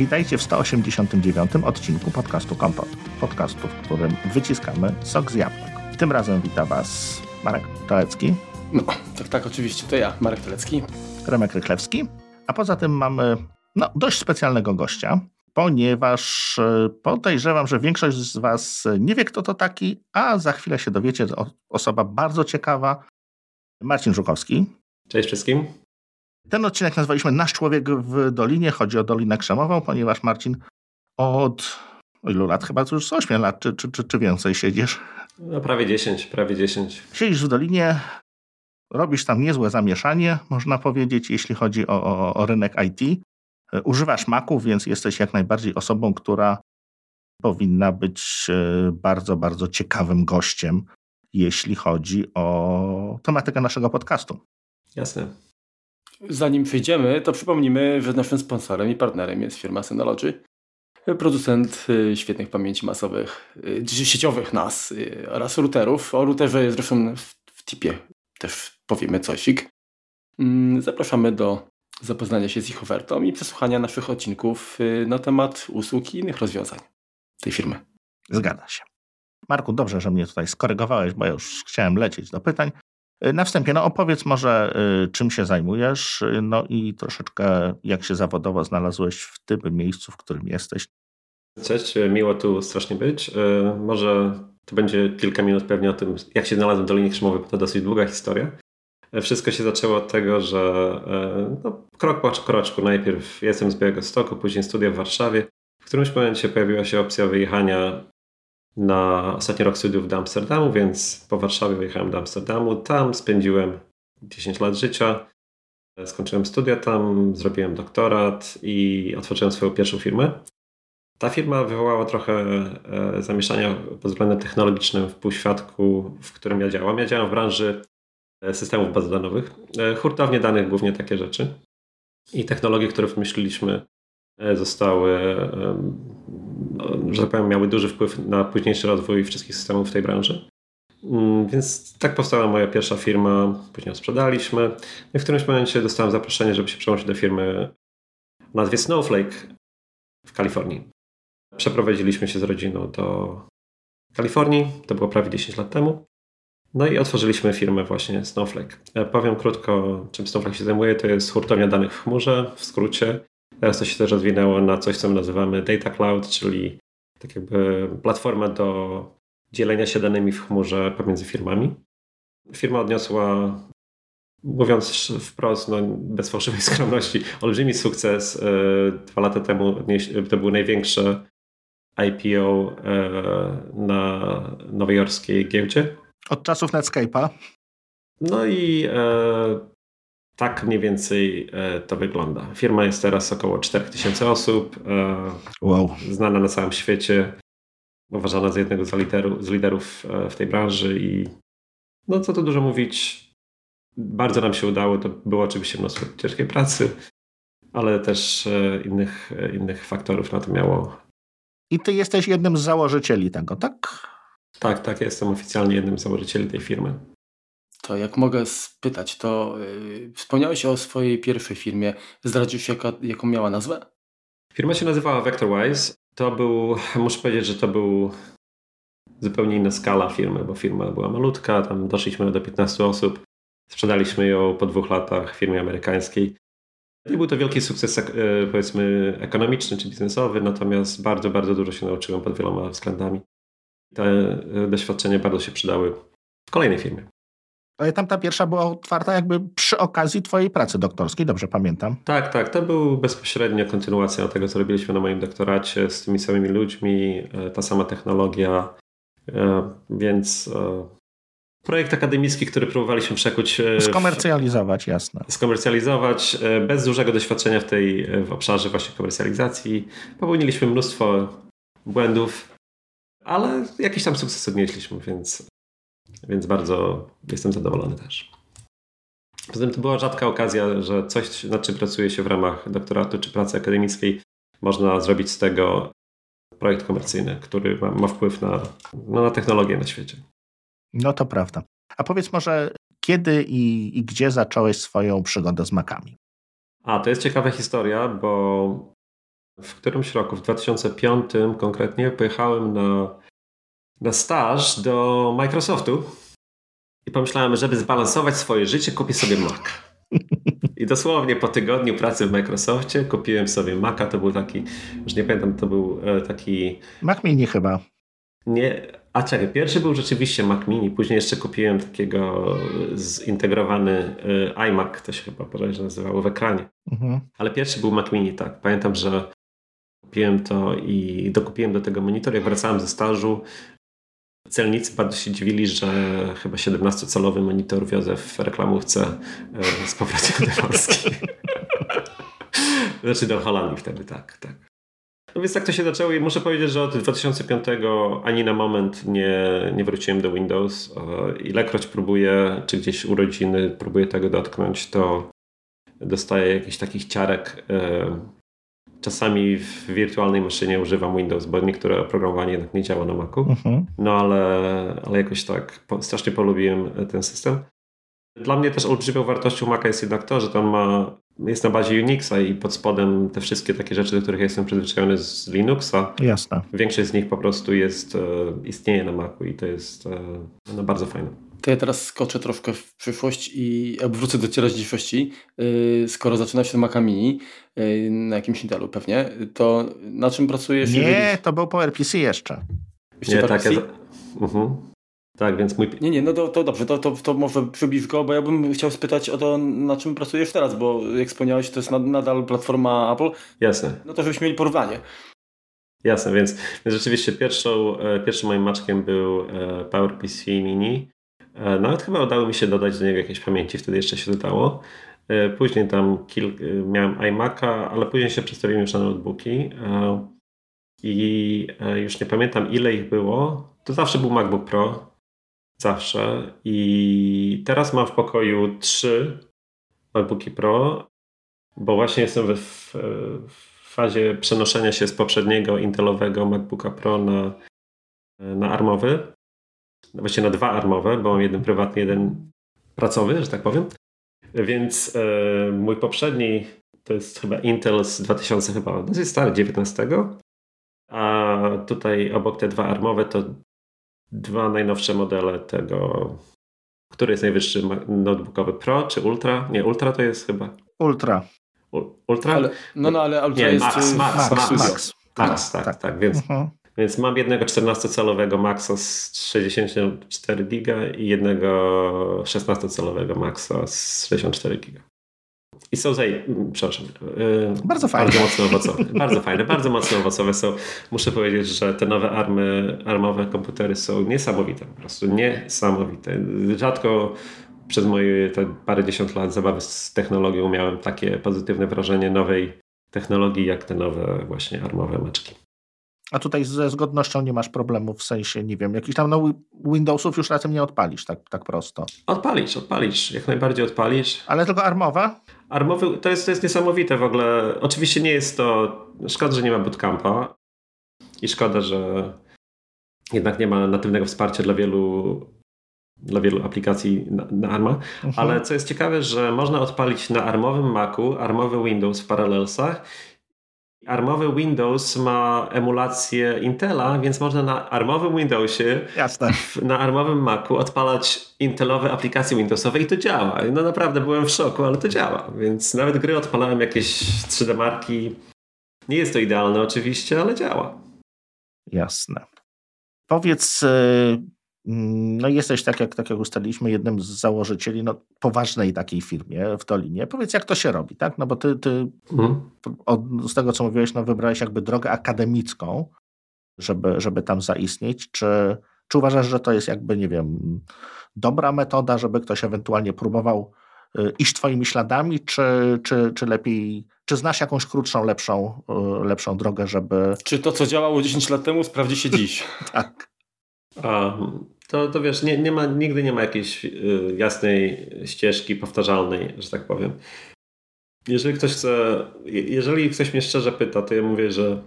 Witajcie w 189 odcinku podcastu Kompot. Podcastu, w którym wyciskamy sok z jabłek. Tym razem wita Was Marek Tolecki. No, tak, tak, oczywiście, to ja, Marek Tolecki. Remek Rychlewski. A poza tym mamy no, dość specjalnego gościa, ponieważ e, podejrzewam, że większość z Was nie wie, kto to taki, a za chwilę się dowiecie, to osoba bardzo ciekawa, Marcin Żukowski. Cześć wszystkim. Ten odcinek nazwaliśmy Nasz człowiek w Dolinie. Chodzi o Dolinę Krzemową, ponieważ Marcin od ilu lat? Chyba już z 8 lat, czy, czy, czy, czy więcej siedzisz? No prawie 10, prawie 10. Siedzisz w Dolinie, robisz tam niezłe zamieszanie, można powiedzieć, jeśli chodzi o, o, o rynek IT. Używasz Maców, więc jesteś jak najbardziej osobą, która powinna być e, bardzo, bardzo ciekawym gościem, jeśli chodzi o tematykę naszego podcastu. Jasne. Zanim przejdziemy, to przypomnimy, że naszym sponsorem i partnerem jest firma Synology, producent y, świetnych pamięci masowych, y, sieciowych NAS y, oraz routerów. O routerze zresztą w tipie też powiemy cosik. Mm, zapraszamy do zapoznania się z ich ofertą i przesłuchania naszych odcinków na temat usług i innych rozwiązań tej firmy. Zgadza się. Marku, dobrze, że mnie tutaj skorygowałeś, bo ja już chciałem lecieć do pytań. Na wstępie, no opowiedz może, czym się zajmujesz, no i troszeczkę jak się zawodowo znalazłeś w tym miejscu, w którym jesteś. Cześć, miło tu strasznie być. Może to będzie kilka minut pewnie o tym, jak się znalazłem w Dolinie Krzemowej, bo to dosyć długa historia. Wszystko się zaczęło od tego, że no, krok po kroczku, najpierw jestem z Białego Stoku, później studia w Warszawie. W którymś momencie pojawiła się opcja wyjechania na ostatni rok studiów do Amsterdamu, więc po Warszawie wyjechałem do Amsterdamu. Tam spędziłem 10 lat życia. Skończyłem studia tam, zrobiłem doktorat i otworzyłem swoją pierwszą firmę. Ta firma wywołała trochę e, zamieszania pod względem technologicznym w półświadku, w którym ja działam. Ja działam w branży e, systemów bazowych, e, hurtownie danych, głównie takie rzeczy. I technologie, które wymyśliliśmy, zostały że tak powiem, miały duży wpływ na późniejszy rozwój wszystkich systemów w tej branży. Mm, więc tak powstała moja pierwsza firma, później ją sprzedaliśmy. No I w którymś momencie dostałem zaproszenie, żeby się przełączyć do firmy o nazwie Snowflake w Kalifornii. Przeprowadziliśmy się z rodziną do Kalifornii, to było prawie 10 lat temu. No i otworzyliśmy firmę właśnie Snowflake. E, powiem krótko, czym Snowflake się zajmuje. To jest hurtownia danych w chmurze, w skrócie. Teraz to się też rozwinęło na coś, co my nazywamy Data Cloud, czyli tak jakby platforma do dzielenia się danymi w chmurze pomiędzy firmami. Firma odniosła, mówiąc wprost, no, bez fałszywej skromności, olbrzymi sukces. E, dwa lata temu to był największe IPO e, na nowojorskiej giełdzie. Od czasów Netscape'a. No i e, tak mniej więcej e, to wygląda. Firma jest teraz około 4000 osób. E, wow. Znana na całym świecie. Uważana za jednego z, liderów, z liderów e, w tej branży i no co tu dużo mówić. Bardzo nam się udało. To było oczywiście mnóstwo ciężkiej pracy, ale też innych, innych faktorów na to miało. I ty jesteś jednym z założycieli tego, tak? Tak, tak. Jestem oficjalnie jednym z założycieli tej firmy. To jak mogę spytać, to yy, wspomniałeś o swojej pierwszej firmie. Zdradzisz, jaka, jaką miała nazwę? Firma się nazywała VectorWise. To był, muszę powiedzieć, że to był zupełnie inna skala firmy, bo firma była malutka, tam doszliśmy do 15 osób. Sprzedaliśmy ją po dwóch latach firmie amerykańskiej. Nie był to wielki sukces, e, powiedzmy, ekonomiczny czy biznesowy, natomiast bardzo, bardzo dużo się nauczyłem pod wieloma względami. Te e, doświadczenia bardzo się przydały w kolejnej firmie. Ale tam ta pierwsza była otwarta jakby przy okazji twojej pracy doktorskiej, dobrze pamiętam? Tak, tak. To był bezpośrednio kontynuacja tego, co robiliśmy na moim doktoracie z tymi samymi ludźmi, e, ta sama technologia, e, więc e, projekt akademicki, który próbowaliśmy przekuć... Skomercjalizować, jasne. Skomercjalizować, bez dużego doświadczenia w tej w obszarze właśnie komercjalizacji. Popełniliśmy mnóstwo błędów, ale jakiś tam sukces odnieśliśmy, więc więc bardzo jestem zadowolony też. Poza tym to była rzadka okazja, że coś, nad czym pracuje się w ramach doktoratu czy pracy akademickiej, można zrobić z tego projekt komercyjny, który ma, ma wpływ na, no, na technologię na świecie. No to prawda. A powiedz może, kiedy i, i gdzie zacząłeś swoją przygodę z makami? A, to jest ciekawa historia, bo w którymś roku, w 2005 konkretnie, pojechałem na, na staż do Microsoftu i pomyślałem, żeby zbalansować swoje życie, kupię sobie Mac. I dosłownie po tygodniu pracy w Microsoftie kupiłem sobie Maca. To był taki, już nie pamiętam, to był e, taki. Mac Mini chyba. Nie, a czekaj, pierwszy był rzeczywiście Mac Mini, później jeszcze kupiłem takiego zintegrowany y, iMac, to się chyba bodajże nazywało w ekranie. Mhm. Ale pierwszy był Mac Mini, tak. Pamiętam, że kupiłem to i dokupiłem do tego monitor. Jak wracałem ze stażu, celnicy bardzo się dziwili, że chyba 17-calowy monitor wiozę w reklamówce y, z powrotem do Polski. znaczy do Holandii wtedy, tak, tak. No więc tak to się zaczęło i muszę powiedzieć, że od 2005 ani na moment nie, nie wróciłem do Windows. Ilekroć próbuję, czy gdzieś urodziny próbuję tego dotknąć, to dostaję jakichś takich ciarek. E, czasami w wirtualnej maszynie używam Windows, bo niektóre oprogramowanie jednak nie działa na Macu. Mhm. No ale, ale jakoś tak strasznie polubiłem ten system. Dla mnie też olbrzymią wartością Maca jest jednak to, że tam ma jest na bazie Unixa i pod spodem te wszystkie takie rzeczy, do których jestem przyzwyczajony z Linuxa. Jasne. Większość z nich po prostu jest, e, istnieje na Macu i to jest e, no, bardzo fajne. To ja teraz skoczę troszkę w przyszłość i wrócę do teraźniejszości. E, skoro zaczyna się Maca Mini, na jakimś Intelu pewnie, to na czym pracujesz? Nie, jeżeli... to był PowerPC jeszcze. Jeszcze nie, tak. Ja... Uh -huh. Tak, więc mój... Nie, nie, no to, to dobrze, to, to, to może przybliż go, bo ja bym chciał spytać o to, na czym pracujesz teraz, bo jak wspomniałeś, to jest nadal platforma Apple. Jasne. No to żebyśmy mieli porównanie. Jasne, więc, więc rzeczywiście pierwszą, e, pierwszym moim maczkiem był e, PowerPC Mini. E, nawet chyba udało mi się dodać do niego jakieś pamięci, wtedy jeszcze się dodało. Później tam kil... miałem iMac'a, ale później się przestawiłem już na notebooki i już nie pamiętam ile ich było. To zawsze był MacBook Pro, zawsze. I teraz mam w pokoju trzy MacBooki Pro, bo właśnie jestem w fazie przenoszenia się z poprzedniego Intelowego MacBooka Pro na, na armowy. Właściwie na dwa armowe, bo mam jeden prywatny, jeden pracowy, że tak powiem. Więc e, mój poprzedni to jest chyba Intel z 2000 chyba, dosyć stary, 19. A tutaj obok te dwa armowe to dwa najnowsze modele tego, który jest najwyższy notebookowy Pro czy Ultra? Nie, Ultra to jest chyba. Ultra. U, Ultra? Ale, no, no, ale Ultra nie, jest. Max, Max, Max, Max, Max, Max, Max tak, tak, tak, więc, uh mhm. -huh. Więc mam jednego 14-calowego Maxa z 64 giga i jednego 16-calowego Maxa z 64 giga. I są zaj... przepraszam. Yy, bardzo fajne. Bardzo mocno owocowe. bardzo fajne, bardzo mocno owocowe są. Muszę powiedzieć, że te nowe army, armowe komputery są niesamowite po prostu. Niesamowite. Rzadko przez moje te parę dziesiąt lat zabawy z technologią miałem takie pozytywne wrażenie nowej technologii, jak te nowe właśnie armowe maczki. A tutaj ze zgodnością nie masz problemu w sensie, nie wiem, jakichś tam no, Windowsów już razem nie odpalisz tak, tak prosto. Odpalisz, odpalisz, jak najbardziej odpalisz. Ale tylko armowe? Armowy, to jest, to jest niesamowite w ogóle. Oczywiście nie jest to, szkoda, że nie ma bootcampa i szkoda, że jednak nie ma natywnego wsparcia dla wielu dla wielu aplikacji na, na ARMA, mhm. ale co jest ciekawe, że można odpalić na armowym Macu armowy Windows w Parallelsach Armowy Windows ma emulację Intela, więc można na armowym Windowsie, Jasne. na armowym Macu odpalać Intelowe aplikacje Windowsowe i to działa. No naprawdę byłem w szoku, ale to działa. Więc nawet gry odpalałem jakieś 3D marki. Nie jest to idealne oczywiście, ale działa. Jasne. Powiedz, y, no jesteś, tak jak, tak jak ustaliliśmy, jednym z założycieli no, poważnej takiej firmie w Dolinie. Powiedz, jak to się robi, tak? No bo ty, ty mhm. od, z tego, co mówiłeś, no wybrałeś jakby drogę akademicką, żeby, żeby tam zaistnieć. Czy, czy uważasz, że to jest jakby, nie wiem, dobra metoda, żeby ktoś ewentualnie próbował y, iść twoimi śladami, czy, czy, czy lepiej, czy znasz jakąś krótszą, lepszą, y, lepszą drogę, żeby... Czy to, co działało 10 lat temu, sprawdzi się dziś? tak. To, to wiesz, nie, nie ma, nigdy nie ma jakiejś y, jasnej ścieżki powtarzalnej, że tak powiem. Jeżeli ktoś chce, jeżeli ktoś mnie szczerze pyta, to ja mówię, że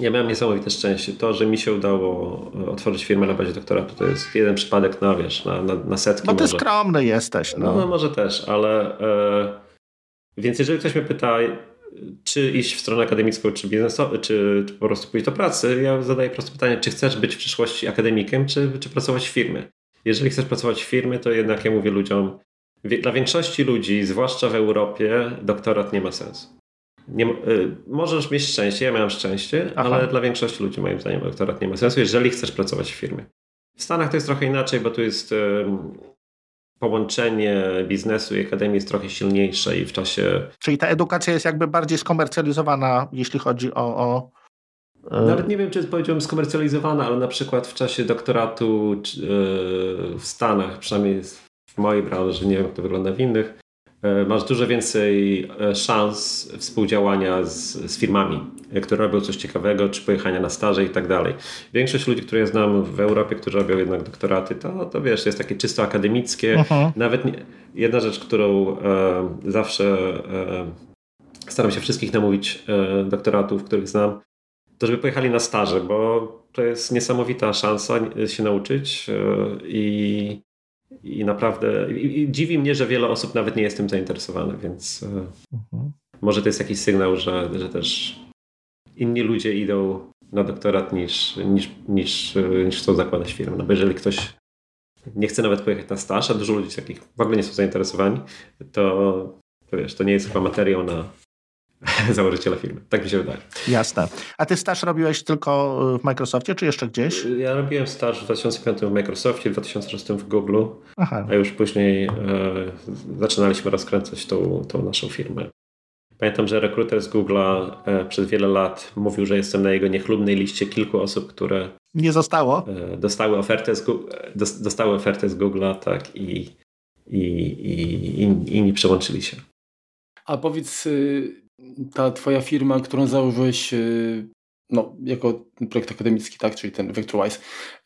ja miałem niesamowite szczęście. To, że mi się udało y, otworzyć firmę na bazie doktoratu, to jest jeden przypadek na, wiesz, na, na, na setki. No ty może. skromny jesteś. No, no, no może też, ale e, więc jeżeli ktoś mnie pyta, czy iść w stronę akademicką, czy biznesową, czy, czy po prostu pójść do pracy, ja zadaję proste pytanie, czy chcesz być w przyszłości akademikiem, czy, czy pracować w firmie. Jeżeli chcesz pracować w firmie, to jednak ja mówię ludziom, dla większości ludzi, zwłaszcza w Europie, doktorat nie ma sensu. Nie, y, możesz mieć szczęście, ja miałem szczęście, Aha. ale dla większości ludzi moim zdaniem doktorat nie ma sensu, jeżeli chcesz pracować w firmie. W Stanach to jest trochę inaczej, bo tu jest y, połączenie biznesu i akademii jest trochę silniejsze i w czasie... Czyli ta edukacja jest jakby bardziej skomercjalizowana, jeśli chodzi o... o... Nawet nie wiem, czy powiedziałbym skomercjalizowana, ale na przykład w czasie doktoratu w Stanach, przynajmniej w mojej branży, nie wiem jak to wygląda w innych, E, masz dużo więcej e, szans współdziałania z, z, firmami, e, które robią coś ciekawego, czy pojechania na staże i tak dalej. Większość ludzi, które ja znam w Europie, którzy robią jednak doktoraty, to, to wiesz, jest takie czysto akademickie. Uh-huh. Nawet nie, jedna rzecz, którą e, zawsze e, staram się wszystkich namówić e, doktoratów, których znam, to żeby pojechali na staże, bo to jest niesamowita szansa się nauczyć i i naprawdę i, i dziwi mnie, że wiele osób nawet nie jest tym zainteresowanych, więc e, mhm. może to jest jakiś sygnał, że, że też inni ludzie idą na doktorat niż, niż, niż, niż chcą zakładać firmę. No bo jeżeli ktoś nie chce nawet pojechać na staż, a dużo ludzi takich w ogóle nie są zainteresowani, to, to wiesz, to nie jest chyba materiał na, założyciela firmy. Tak mi się wydaje. Jasne. A ty staż robiłeś tylko w Microsoftie, czy jeszcze gdzieś? Ja robiłem staż w 2005 w Microsoftie, w 2006 w Google, Aha. a już później e, zaczynaliśmy rozkręcać tą, tą naszą firmę. Pamiętam, że rekruter z Google'a e, przez wiele lat mówił, że jestem na jego niechlubnej liście kilku osób, które nie zostało. E, dostały ofertę z, dostały ofertę z Google'a, tak, i, i, i, i, i nie przełączyli się. A powiedz, y, ta twoja firma, którą założyłeś y, no, jako projekt akademicki, tak, czyli ten VectorWise,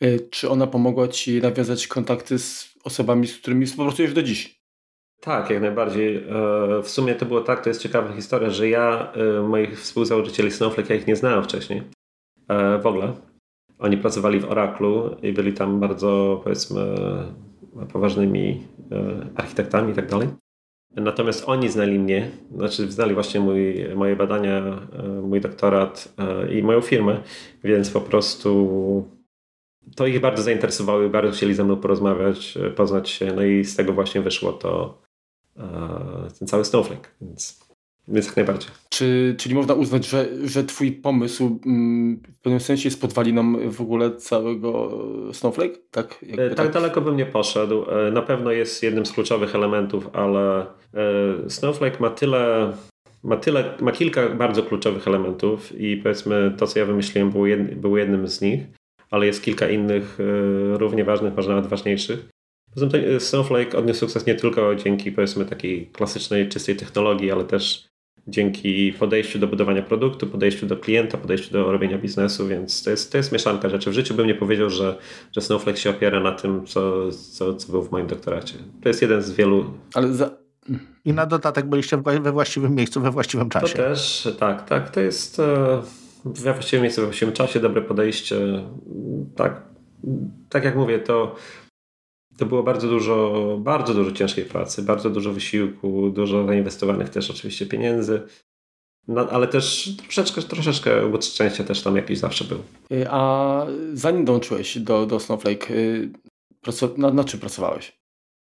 y, czy ona pomogła ci nawiązać kontakty z osobami, z którymi współpracujesz do dziś? Tak, jak najbardziej. E, w sumie to było tak, to jest ciekawa historia, że ja e, moich współzałożycieli Snowflake, ja ich nie znałem wcześniej. E, w ogóle. Oni pracowali w Oraclu i byli tam bardzo, powiedzmy, poważnymi architektami i tak dalej. Natomiast oni znali mnie, znaczy znali właśnie mój, moje badania, e, mój doktorat e, i moją firmę, więc po prostu to ich bardzo zainteresowało bardzo chcieli ze mną porozmawiać, e, poznać się, no i z tego właśnie wyszło to ten cały Snowflake, więc więc jak najbardziej. Czy, czyli można uznać, że, że twój pomysł mm, w pewnym sensie jest podwaliną w ogóle całego Snowflake? Tak, tak, tak daleko bym nie poszedł. E, na pewno jest jednym z kluczowych elementów, ale e, Snowflake ma tyle ma, tyle, ma kilka bardzo kluczowych elementów i powiedzmy to, co ja wymyśliłem było, jed, było jednym z nich, ale jest kilka innych równie ważnych, może nawet ważniejszych. Poza tym Snowflake odniósł sukces nie tylko dzięki powiedzmy takiej klasycznej, czystej technologii, ale też dzięki podejściu do budowania produktu, podejściu do klienta, podejściu do robienia biznesu, więc to jest, to jest mieszanka rzeczy. W życiu bym nie powiedział, że, że Snowflake się opiera na tym, co, co, co było w moim doktoracie. To jest jeden z wielu. Ale za... I na dodatek byliście we właściwym miejscu, we właściwym czasie. To też, tak, tak. To jest e, we właściwym miejscu, we właściwym czasie, dobre podejście. Tak, tak jak mówię, to to było bardzo dużo, bardzo dużo ciężkiej pracy, bardzo dużo wysiłku, dużo zainwestowanych też oczywiście pieniędzy. No, ale też troszeczkę, troszeczkę łód szczęścia też tam jakiś zawsze był. Y, a zanim dołączyłeś do, do Snowflake, y, na, na czym pracowałeś?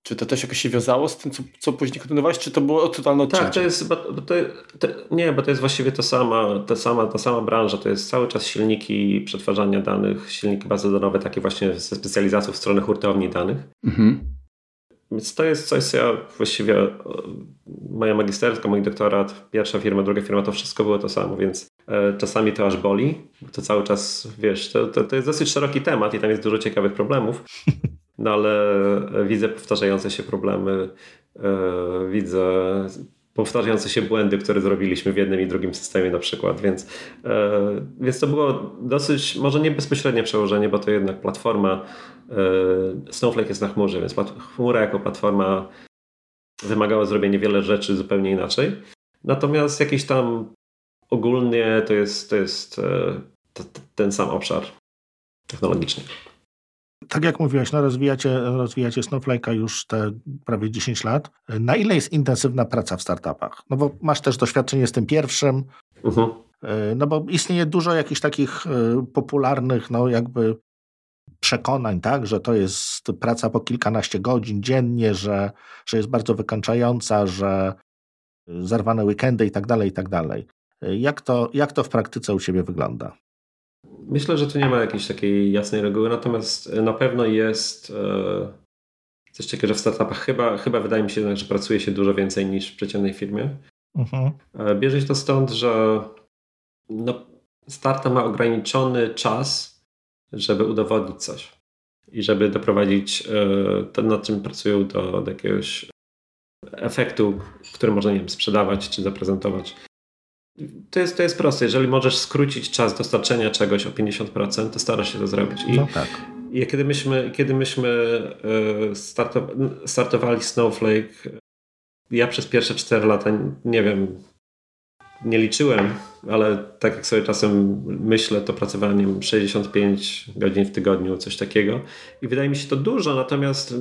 Czy to też jakoś się wiązało z tym, co, co później kontynuowałeś, czy to było totalne odcięcie? Tak, to jest, bo, to, to, nie, bo to jest właściwie to sama, ta, sama, ta sama branża, to jest cały czas silniki przetwarzania danych, silniki bazowe, takie właśnie ze specjalizacją w stronę hurtowni danych. Mhm. Więc to jest coś, co ja właściwie, moja magisterska, mój doktorat, pierwsza firma, druga firma, to wszystko było to samo, więc e, czasami to aż boli, to cały czas, wiesz, to, to, to jest dosyć szeroki temat i tam jest dużo ciekawych problemów. No ale widzę powtarzające się problemy, e, widzę powtarzające się błędy, które zrobiliśmy w jednym i drugim systemie na przykład, więc, e, więc to było dosyć, może nie bezpośrednie przełożenie, bo to jednak platforma, e, Snowflake jest na chmurze, więc chmura jako platforma wymagała zrobienia wiele rzeczy zupełnie inaczej. Natomiast jakiś tam ogólnie to jest, to jest ten sam obszar technologiczny. Tak jak mówiłeś, no rozwijacie, rozwijacie Snowflake'a już te prawie 10 lat. Na ile jest intensywna praca w startupach? No bo masz też doświadczenie z tym pierwszym. Uh-huh. No bo istnieje dużo jakichś takich e, popularnych, no jakby przekonań, tak, że to jest praca po kilkanaście godzin dziennie, że, że jest bardzo wykańczająca, że zarwane weekendy i tak dalej, i tak dalej. Jak to, jak to w praktyce u Ciebie wygląda? Myślę, że tu nie ma jakiejś takiej jasnej reguły, natomiast na pewno jest e, coś takiego, że w startupach chyba, chyba wydaje mi się, że pracuje się dużo więcej niż w przeciętnej firmie. Uh-huh. Bierze się to stąd, że no, startup ma ograniczony czas, żeby udowodnić coś i żeby doprowadzić e, to, nad czym pracują, do, do jakiegoś efektu, który można nie wiem, sprzedawać czy zaprezentować. To jest, to jest proste. Jeżeli możesz skrócić czas dostarczenia czegoś o 50%, to starasz się to zrobić. I, no tak. I kiedy myśmy, kiedy myśmy e, startowali Snowflake, ja przez pierwsze 4 lata, nie wiem, nie liczyłem, ale tak jak sobie czasem myślę, to pracowałem nie wiem, 65 godzin w tygodniu, coś takiego. I wydaje mi się to dużo, natomiast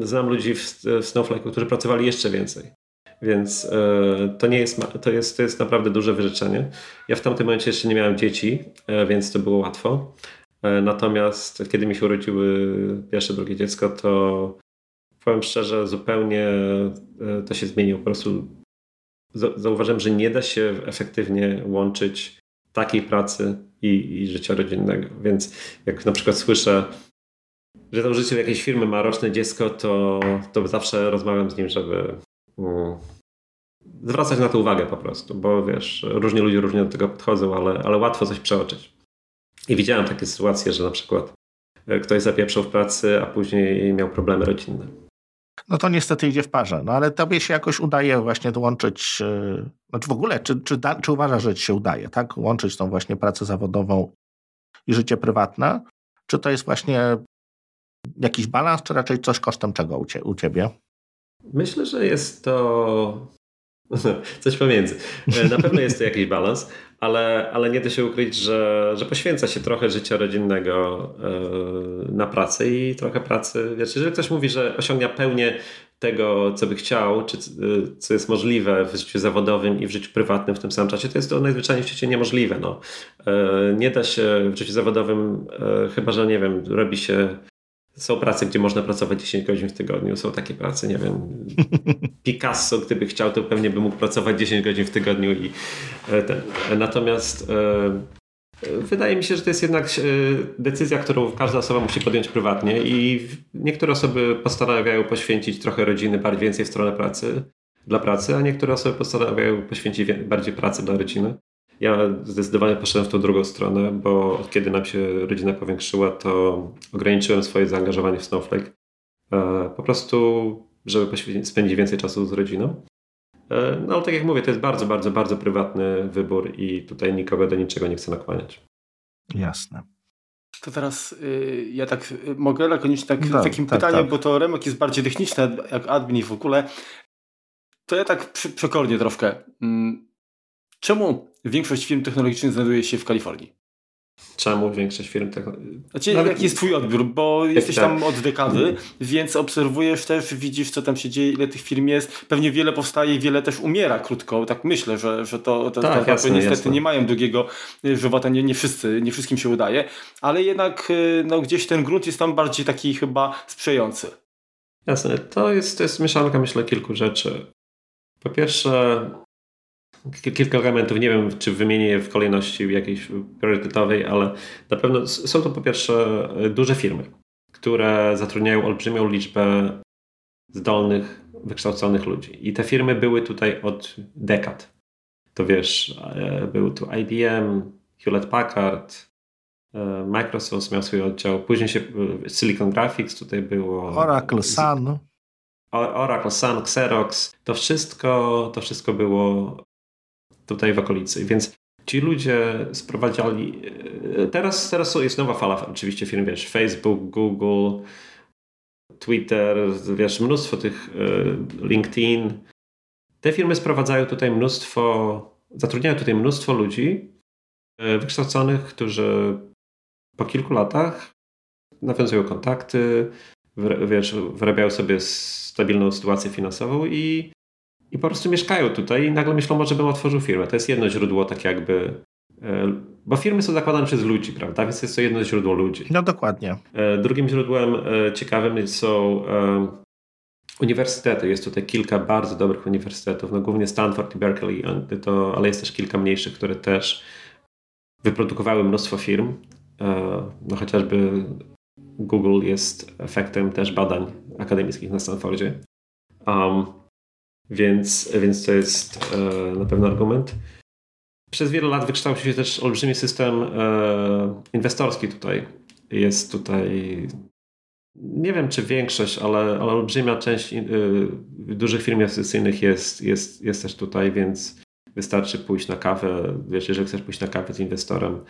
znam ludzi w, w Snowflake, którzy pracowali jeszcze więcej. Więc e, to nie jest, to jest, to jest naprawdę duże wyrzeczenie. Ja w tamtym momencie jeszcze nie miałem dzieci, e, więc to było łatwo. E, natomiast kiedy mi się urodziły pierwsze, drugie dziecko, to powiem szczerze, zupełnie to się zmieniło. Po prostu zauważyłem, że nie da się efektywnie łączyć takiej pracy i, i życia rodzinnego. Więc jak na przykład słyszę, że założyciel jakiejś firmy ma roczne dziecko, to, to zawsze rozmawiam z nim, żeby um, zwracać na to uwagę po prostu, bo wiesz, różni ludzie różnie do tego podchodzą, ale, ale łatwo coś przeoczyć. I widziałem takie sytuacje, że na przykład e, ktoś zapieprzał w pracy, a później miał problemy rodzinne no to niestety idzie w parze. No ale tobie się jakoś udaje właśnie dołączyć, e, znaczy w ogóle, czy, czy, czy uważasz, że ci się udaje, tak? Łączyć tą właśnie pracę zawodową i życie prywatne? Czy to jest właśnie jakiś balans, czy raczej coś kosztem czego u, cie, u ciebie? Myślę, że jest to coś pomiędzy. E, na pewno jest to jakiś balans, ale, ale nie da się ukryć, że, że poświęca się trochę życia rodzinnego yy, na pracę i trochę pracy. Wiesz, jeżeli ktoś mówi, że osiągnie pełnię tego, co by chciał, czy yy, co jest możliwe w życiu zawodowym i w życiu prywatnym w tym samym czasie, to jest to najzwyczajniej w świecie niemożliwe. No. Nie da się w życiu zawodowym, chyba że nie wiem, robi się są prace, gdzie można pracować 10 godzin w tygodniu. Są takie prace, nie wiem. Picasso, gdyby chciał, to pewnie by mógł pracować 10 godzin w tygodniu. I e, ten. Natomiast e, wydaje mi się, że to jest jednak e, decyzja, którą każda osoba musi podjąć prywatnie. I niektóre osoby postanawiają poświęcić trochę rodziny bardziej więcej w stronę pracy, dla pracy, a niektóre osoby postanawiają poświęcić bardziej pracy dla rodziny. Ja zdecydowanie poszedłem w tą drugą stronę, bo kiedy nam się rodzina powiększyła, to ograniczyłem swoje zaangażowanie w Snowflake. E, po prostu, żeby spędzić więcej czasu z rodziną. E, no ale tak jak mówię, to jest bardzo, bardzo, bardzo prywatny wybór i tutaj nikogo do niczego nie chcę nakłaniać. Jasne. To teraz y, ja tak y, mogę lakonicznie tak, no, takim tak, pytaniem, tak. bo to Remek jest bardziej techniczny jak admin w ogóle. To ja tak przy, przekornie troszkę. Mm, czemu większość firm technologicznych znajduje się w Kalifornii. Czemu większość firm technologicznych? Znaczy, Nawet... jaki jest twój odbiór? Bo jesteś tam od dekady, mm. więc obserwujesz też, widzisz co tam się dzieje, ile tych firm jest. Pewnie wiele powstaje i wiele też umiera krótko. Tak myślę, że, że to, tak, jasne, niestety jasne. nie mają długiego żywota, nie, nie wszyscy, nie wszystkim się udaje, ale jednak y, no, gdzieś ten grunt jest tam bardziej taki chyba sprzyjający. Jasne, to jest, to jest mieszanka myślę kilku rzeczy. Po pierwsze kilka elementów. Nie wiem, czy wymienię je w kolejności jakiejś priorytetowej, ale na pewno są to po pierwsze duże firmy, które zatrudniają olbrzymią liczbę zdolnych, wykształconych ludzi. I te firmy były tutaj od dekad. To wiesz, e, był tu IBM, Hewlett Packard, e, Microsoft miał swój oddział, później się e, Silicon Graphics tutaj było. Oracle Sun. Oracle Sun, Xerox. To wszystko, to wszystko było tutaj w okolicy. Więc ci ludzie sprowadzali. E, teraz, teraz jest nowa fala oczywiście firm, wiesz, Facebook, Google, Twitter, wiesz, mnóstwo tych e, LinkedIn. Te firmy sprowadzają tutaj mnóstwo, zatrudniają tutaj mnóstwo ludzi e, wykształconych, którzy po kilku latach nawiązują kontakty, wiesz, wyrabiają sobie stabilną sytuację finansową i, i po prostu mieszkają tutaj i nagle myślą, może bym otworzył firmę. To jest jedno źródło, tak jakby e, bo firmy są zakładane przez ludzi, prawda? Więc jest to jedno źródło ludzi. No dokładnie. E, drugim źródłem e, ciekawym są uniwersytety. Jest tutaj kilka bardzo dobrych uniwersytetów, no głównie Stanford i Berkeley, to, ale jest też kilka mniejszych, które też wyprodukowały mnóstwo firm. No chociażby Google jest efektem też badań akademickich na Stanfordzie. Um, więc, więc to jest e, na pewno argument. Przez wiele lat wykształcił się też olbrzymi system e, inwestorski tutaj. Jest tutaj, nie wiem czy większość, ale, ale olbrzymia część e, dużych firm inwestycyjnych jest, jest, jest też tutaj, więc wystarczy pójść na kawę. Wiesz, jeżeli chcesz pójść na kawę z inwestorem,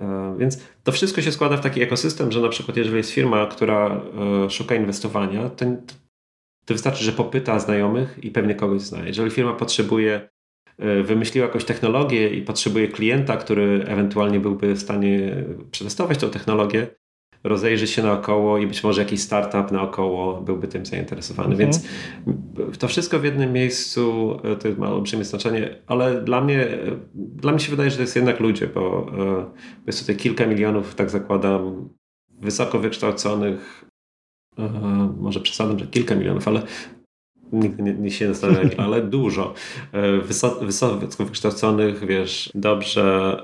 E, więc to wszystko się składa w taki ekosystem, że na przykład jeżeli jest firma, która e, szuka inwestowania, to, to wystarczy, że popyta znajomych i pewnie kogoś zna. Jeżeli firma potrzebuje, e, wymyśliła jakąś technologię i potrzebuje klienta, który ewentualnie byłby w stanie przetestować tę technologię, rozejrzy się naokoło i być może jakiś startup naokoło byłby tym zainteresowany. Mhm. Więc to wszystko w jednym miejscu e, to ma olbrzymie znaczenie, ale dla mnie, dla mnie się wydaje, że to jest jednak ludzie, bo e, jest tutaj kilka milionów, tak zakładam, wysoko wykształconych, e, może przesadą, że kilka milionów, ale nigdy nie, nie się zastanawiam, ale dużo wysoko, wysoko wykształconych, wiesz, dobrze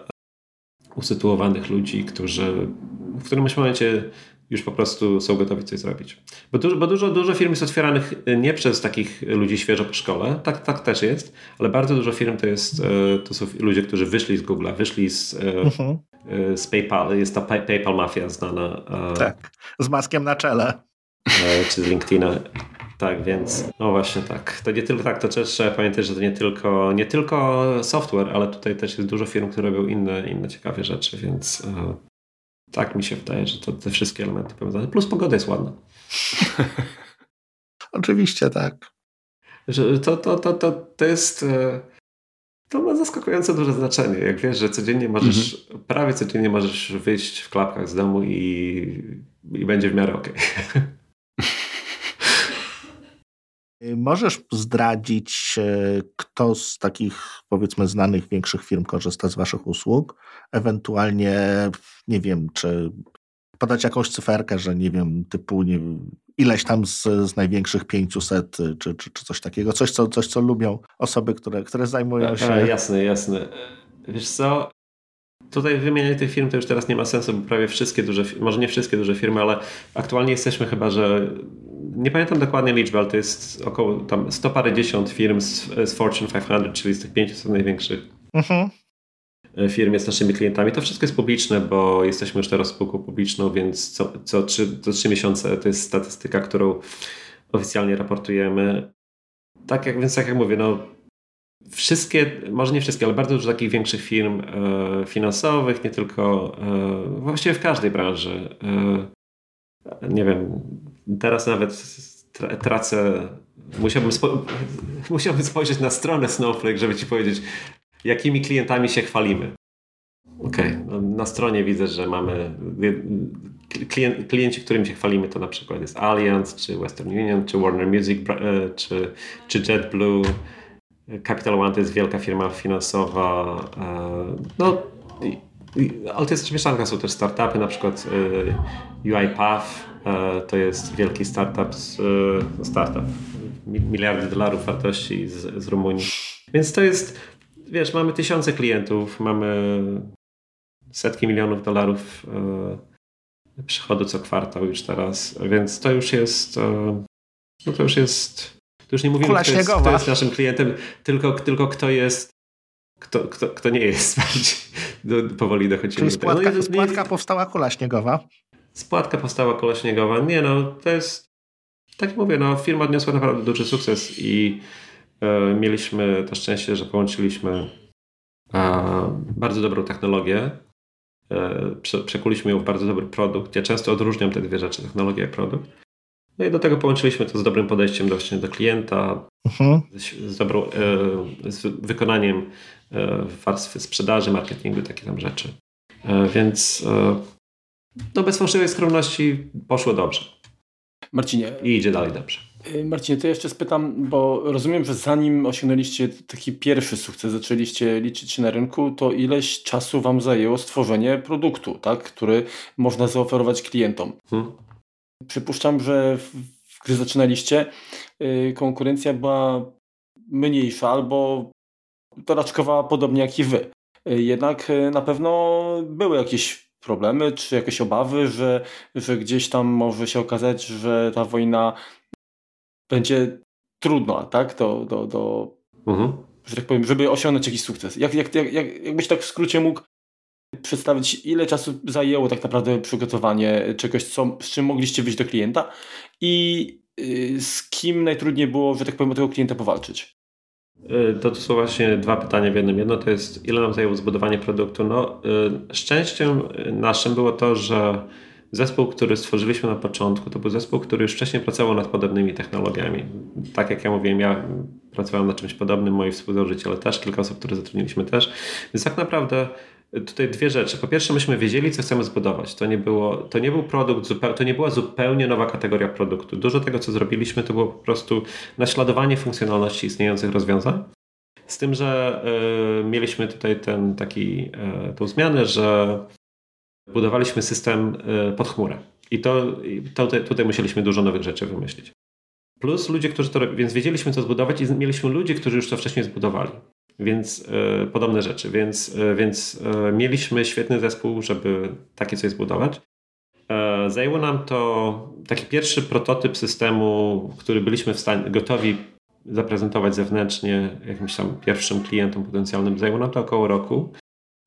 usytuowanych ludzi, którzy w którymś momencie już po prostu są gotowi coś zrobić. Bo, dużo, bo dużo, dużo firm jest otwieranych e, nie przez takich ludzi świeżo po szkole, tak, tak też jest, ale bardzo dużo firm to, jest, e, to są ludzie, którzy wyszli z Google'a, wyszli z, uh e, -huh. Mhm. z PayPal, jest ta PayPal mafia znana. Tak, z maskiem na czele. Czy z LinkedIna. Tak, więc no właśnie tak. To nie tylko tak, to też trzeba pamiętać, że to nie tylko, nie tylko software, ale tutaj też jest dużo firm, które robią inne, inne ciekawe rzeczy, więc tak mi się wydaje, że to te wszystkie elementy powiązane. Plus pogoda jest ładna. Oczywiście tak. Że to, to, to, to, to jest. E, to ma zaskakująco duże znaczenie. Jak wiesz, że codziennie możesz, mhm. prawie codziennie możesz wyjść w klapkach z domu i, i będzie w miarę ok. Możesz zdradzić, e, kto z takich powiedzmy znanych większych firm korzysta z Waszych usług? Ewentualnie, nie wiem, czy podać jakąś cyferkę, że nie wiem, typu nie ileś tam z, z największych 500 czy, czy, czy coś takiego, coś co, coś, co lubią osoby, które, które zajmują się. A, jasne, jasne. Wiesz co, tutaj wymienianie tych firm to już teraz nie ma sensu, bo prawie wszystkie duże, może nie wszystkie duże firmy, ale aktualnie jesteśmy chyba, że nie pamiętam dokładnie liczby, ale to jest około tam 100 parędziesiąt firm z, z Fortune 500, czyli z tych 500 największych mhm. E, firm jest naszymi klientami. To wszystko jest publiczne, bo jesteśmy już teraz spółką publiczną, więc co, co, trzy, co trzy miesiące to jest statystyka, którą oficjalnie raportujemy. Tak jak, więc tak jak mówię, no wszystkie, może nie wszystkie, ale bardzo dużo takich większych firm e, finansowych, nie tylko, e, właściwie w każdej branży. E, nie wiem, teraz nawet tracę, musiałbym, spo, musiałbym spojrzeć na stronę Snowflake, żeby ci powiedzieć, jakimi klientami się chwalimy. Okej, okay. No, na stronie widzę, że mamy klient, klienci, którymi się chwalimy, to na przykład jest Allianz, czy Western Union, czy Warner Music, e, czy, czy JetBlue. Capital One to jest wielka firma finansowa. E, no, ale to jest też mieszanka, są też startupy, na przykład e, UiPath to jest wielki startup, z, startup miliardy dolarów wartości z, z Rumunii. Więc to jest wiesz, mamy tysiące klientów, mamy setki milionów dolarów e, przychodu co kwartał już teraz, więc to już jest e, no to już jest to już nie mówimy, kto jest, kto jest, naszym klientem, tylko, tylko kto jest kto, kto, kto nie jest bardziej powoli dochodzimy Czyli spłatka, no, spłatka powstała kula śniegowa? Spłatka powstała kula śniegowa. Nie no, to jest tak jak mówię, no firma odniosła naprawdę duży sukces i E, mieliśmy to szczęście, że połączyliśmy e, bardzo dobrą technologię. E, przekuliśmy ją w bardzo dobry produkt. Ja często odróżniam te dwie rzeczy, technologię i produkt. No i do tego połączyliśmy to z dobrym podejściem do, do klienta, mhm. z, dobrą, z wykonaniem warstwy sprzedaży, marketingu, takie tam rzeczy. Więc no bez fałszywej skromności poszło dobrze. Marcinie. I idzie dalej dobrze. Y, Marcinie, to jeszcze spytam, bo rozumiem, że zanim osiągnęliście taki pierwszy sukces, zaczęliście liczyć się na rynku, to ileś czasu Wam zajęło stworzenie produktu, tak, który można zaoferować klientom. Hmm. Przypuszczam, że gdy zaczynaliście, y, konkurencja była mniejsza albo toraczkowała podobnie jak i Wy. Y, jednak na pewno były jakieś problemy, czy jakieś obawy, że, że gdzieś tam może się okazać, że ta wojna będzie trudna, tak? Do, do, do mhm. że tak powiem, żeby osiągnąć jakiś sukces. Jak, jak, jak, jakbyś tak w skrócie mógł przedstawić, ile czasu zajęło tak naprawdę przygotowanie czegoś, co, z czym mogliście wyjść do klienta i yy, z kim najtrudniej było, że tak powiem, o tego klienta powalczyć? Y, to, to są właśnie dwa pytania w jednym. Jedno to jest, ile nam zajęło zbudowanie produktu. No, y, szczęściem naszym było to, że Zespół, który stworzyliśmy na początku, to był zespół, który już wcześniej pracował nad podobnymi technologiami. Tak jak ja mówiłem, ja pracowałem nad czymś podobnym, moi współzałożyciele też, kilka osób, które zatrudniliśmy też. Więc tak naprawdę tutaj dwie rzeczy. Po pierwsze, myśmy wiedzieli, co chcemy zbudować. To nie, było, to nie był produkt, to nie była zupełnie nowa kategoria produktu. Dużo tego, co zrobiliśmy, to było po prostu naśladowanie funkcjonalności istniejących rozwiązań. Z tym, że y, mieliśmy tutaj ten taki, y, tą zmianę, że budowaliśmy system e, pod chmurę. I to, to tutaj musieliśmy dużo nowych rzeczy wymyślić. Plus ludzie, którzy to więc wiedzieliśmy co zbudować i mieliśmy ludzi, którzy już to wcześniej zbudowali. Więc e, podobne rzeczy. Więc, e, więc e, mieliśmy świetny zespół, żeby takie coś zbudować. Zajęło nam to taki pierwszy prototyp systemu, który byliśmy w stanie, gotowi zaprezentować zewnętrznie jakimś tam pierwszym klientom potencjalnym. Zajęło nam to około roku.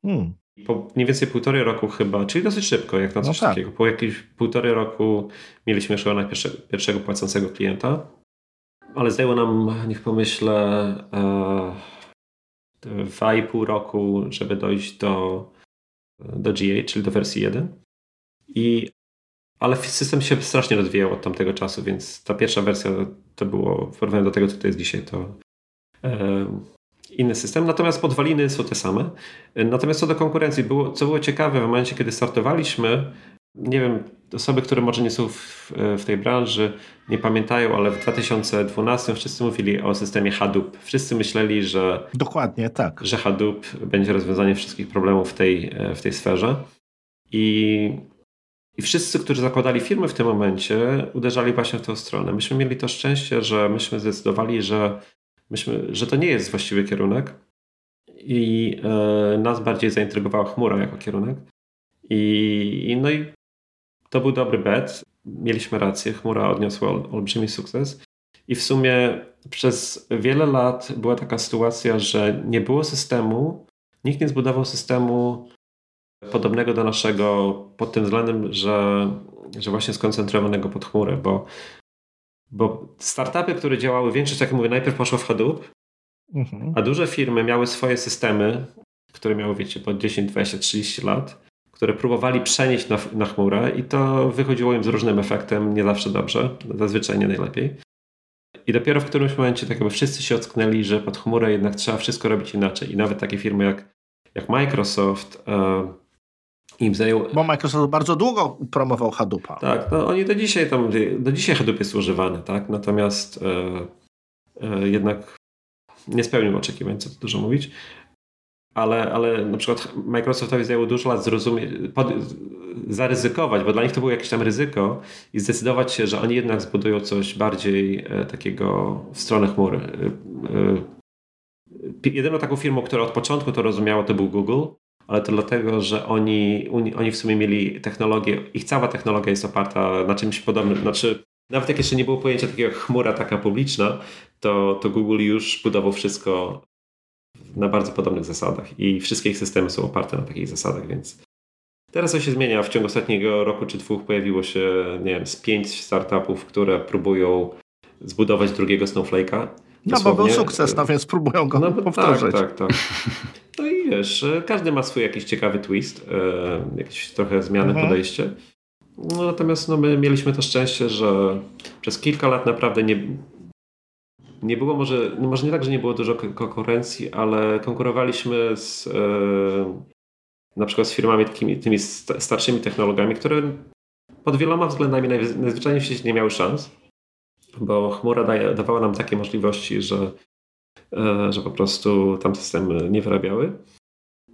Hmm. Po mniej więcej półtorej roku chyba, czyli dosyć szybko, jak na no coś no tak. takiego. Po jakimś półtorej roku mieliśmy już na pierwszego, pierwszego płacącego klienta, ale zajęło nam, niech pomyślę, e, dwa i pół roku, żeby dojść do, do GA, czyli do wersji 1. I, ale system się strasznie rozwijał od tamtego czasu, więc ta pierwsza wersja to było w porównaniu do tego, co to jest dzisiaj, to e, inny system, natomiast podwaliny są te same. Natomiast co do konkurencji, było, co było ciekawe w momencie, kiedy startowaliśmy, nie wiem, osoby, które może nie są w, w, tej branży, nie pamiętają, ale w 2012 wszyscy mówili o systemie Hadoop. Wszyscy myśleli, że. Dokładnie, tak. Że Hadoop będzie rozwiązaniem wszystkich problemów w tej, w tej sferze. I, I wszyscy, którzy zakładali firmy w tym momencie, uderzali właśnie w tę stronę. Myśmy mieli to szczęście, że myśmy zdecydowali, że Myśmy, że to nie jest właściwy kierunek i e, nas bardziej zaintrygowała chmura jako kierunek. I, i, no i to był dobry bet. Mieliśmy rację, chmura odniosła ol, olbrzymi sukces. I w sumie przez wiele lat była taka sytuacja, że nie było systemu, nikt nie zbudował systemu podobnego do naszego pod tym względem, że, że właśnie skoncentrowanego pod chmurę, bo bo startupy, które działały, większość, jak mówię, najpierw poszło w Hadoop, mhm. a duże firmy miały swoje systemy, które miały, wiecie, po 10, 20, 30 lat, które próbowali przenieść na, na chmurę i to wychodziło im z różnym efektem, nie zawsze dobrze, zazwyczaj nie najlepiej. I dopiero w którymś momencie tak jakby wszyscy się ocknęli, że pod chmurę jednak trzeba wszystko robić inaczej. I nawet takie firmy jak, jak Microsoft, e, im zajęło... Bo Microsoft bardzo długo promował Hadoopa. Tak, no oni do dzisiaj tam, do dzisiaj Hadoop jest używany, tak? Natomiast e, e, jednak nie spełnił oczekiwań, co tu dużo mówić. Ale, ale na przykład Microsoftowi zajęło dużo lat zrozumieć, zaryzykować, bo dla nich to było jakieś tam ryzyko i zdecydować się, że oni jednak zbudują coś bardziej e, takiego w stronę chmury. E, e, jedyną taką firmą, która od początku to rozumiała, to był Google ale to dlatego, że oni, oni w sumie mieli technologię, ich cała technologia jest oparta na czymś podobnym. Znaczy, nawet jak jeszcze nie było pojęcia takiego jak chmura taka publiczna, to, to Google już budował wszystko na bardzo podobnych zasadach i wszystkie ich systemy są oparte na takich zasadach, więc teraz to się zmienia. W ciągu ostatniego roku czy dwóch pojawiło się, nie wiem, z pięć startupów, które próbują zbudować drugiego Snowflake'a. No bo był sukces, no więc próbują go no, powtórzyć. Tak, tak, tak. No i wiesz, każdy ma swój jakiś ciekawy twist, e, jakieś trochę zmiany mhm. podejście. No, natomiast no, my mieliśmy to szczęście, że przez kilka lat naprawdę nie, nie było może, no może nie tak, że nie było dużo konkurencji, ale konkurowaliśmy z, e, na przykład z firmami takimi tymi starszymi technologiami, które pod wieloma względami najzwyczajniej w świecie nie miały szans, bo chmura daje, dawała nam takie możliwości, że, e, że po prostu tam systemy nie wyrabiały.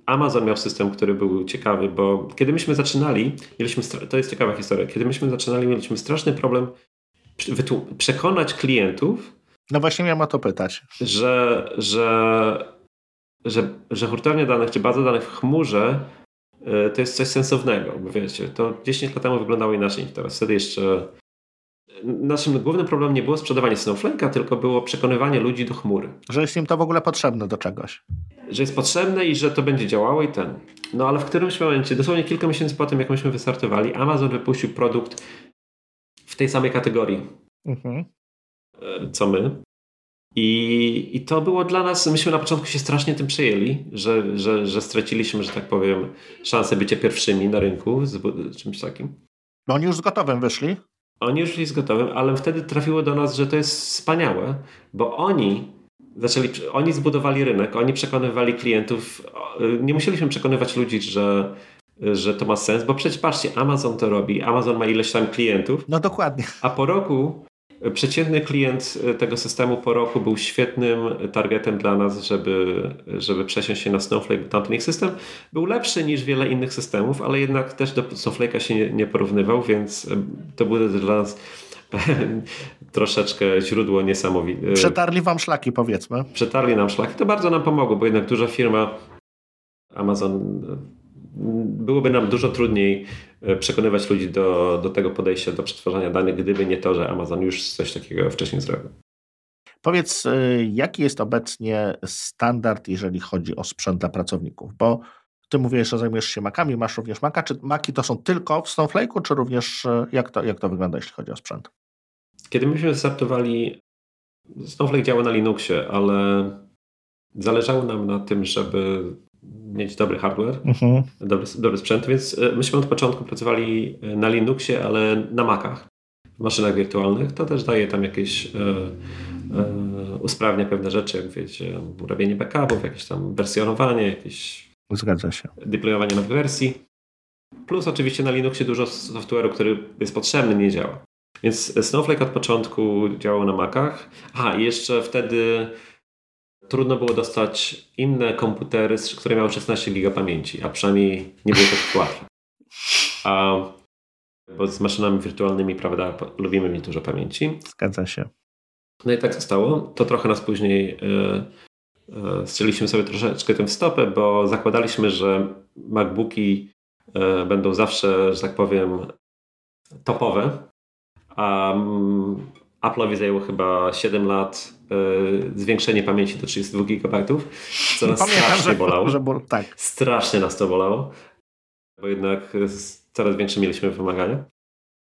Amazon miał system, który był ciekawy, bo kiedy myśmy zaczynali, mieliśmy, to jest ciekawa historia, kiedy myśmy zaczynali, mieliśmy straszny problem przekonać klientów. No właśnie miałem o to pytać. Że, że, że, że hurtownia danych czy baza danych w chmurze e, to jest coś sensownego, bo wiecie, to 10 lat temu wyglądało inaczej niż teraz. Wtedy jeszcze naszym głównym problemem nie było sprzedawanie Snowflake'a, tylko było przekonywanie ludzi do chmury. Że jest im to w ogóle potrzebne do czegoś. Że jest potrzebne i że to będzie działało i ten. No ale w którymś momencie, dosłownie kilka miesięcy po tym, jak myśmy wystartowali, Amazon wypuścił produkt w tej samej kategorii, mhm. E, co my. I, I to było dla nas, myśmy na początku się strasznie tym przejęli, że, że, że straciliśmy, że tak powiem, szansę bycia pierwszymi na rynku z czymś takim. Bo oni już z gotowym wyszli? Oni już byli z gotowym, ale wtedy trafiło do nas, że to jest wspaniałe, bo oni zaczęli, oni zbudowali rynek, oni przekonywali klientów. Nie musieliśmy przekonywać ludzi, że, że to ma sens, bo przecież patrzcie, Amazon to robi, Amazon ma ileś tam klientów. No dokładnie. A po roku Przeciętny klient e, tego systemu po roku był świetnym targetem dla nas, żeby, żeby przesiąść się na Snowflake, bo tamten ich system był lepszy niż wiele innych systemów, ale jednak też do Snowflake'a się nie, nie porównywał, więc e, to było dla nas troszeczkę źródło niesamowite. Przetarli wam szlaki, powiedzmy. Przetarli nam szlaki. To bardzo nam pomogło, bo jednak duża firma Amazon byłoby nam dużo trudniej e, przekonywać ludzi do, do tego podejścia, do przetwarzania danych, gdyby nie to, że Amazon już coś takiego wcześniej zrobił. Powiedz, e, jaki jest obecnie standard, jeżeli chodzi o sprzęt dla pracowników? Bo ty mówisz, że zajmujesz się Macami, masz również Maca. Czy Maki to są tylko w Snowflake'u, czy również e, jak to, jak to wygląda, jeśli chodzi o sprzęt? Kiedy myśmy startowali, Snowflake działa na Linuxie, ale zależało nam na tym, żeby mieć dobry hardware, mhm. dobry, dobry sprzęt, więc e, myśmy od początku pracowali e, na Linuxie, ale na Macach, w maszynach wirtualnych. To też daje tam jakieś e, e, usprawnia pewne rzeczy, jak wiecie, robienie backupów, jakieś tam wersjonowanie, jakieś Zgadza się. deployowanie nowych wersji. Plus oczywiście na Linuxie dużo software'u, który jest potrzebny, nie działa. Więc Snowflake od początku działał na Macach. Aha, i jeszcze wtedy trudno było dostać inne komputery, które miały 16 giga pamięci, a przynajmniej nie było to łatwe. A, bo z maszynami wirtualnymi, prawda, lubimy mieć dużo pamięci. Zgadza się. No i tak zostało. To trochę nas później yy, yy, strzeliśmy sobie troszeczkę tym w stopę, bo zakładaliśmy, że MacBooki yy, będą zawsze, że tak powiem, topowe, a um, Apple'owi zajęło chyba 7 lat zwiększenie pamięci do 32 GB, co nas Pamiętam, strasznie że, bolało. Że tak. Strasznie nas to bolało, bo jednak coraz większe mieliśmy wymagania.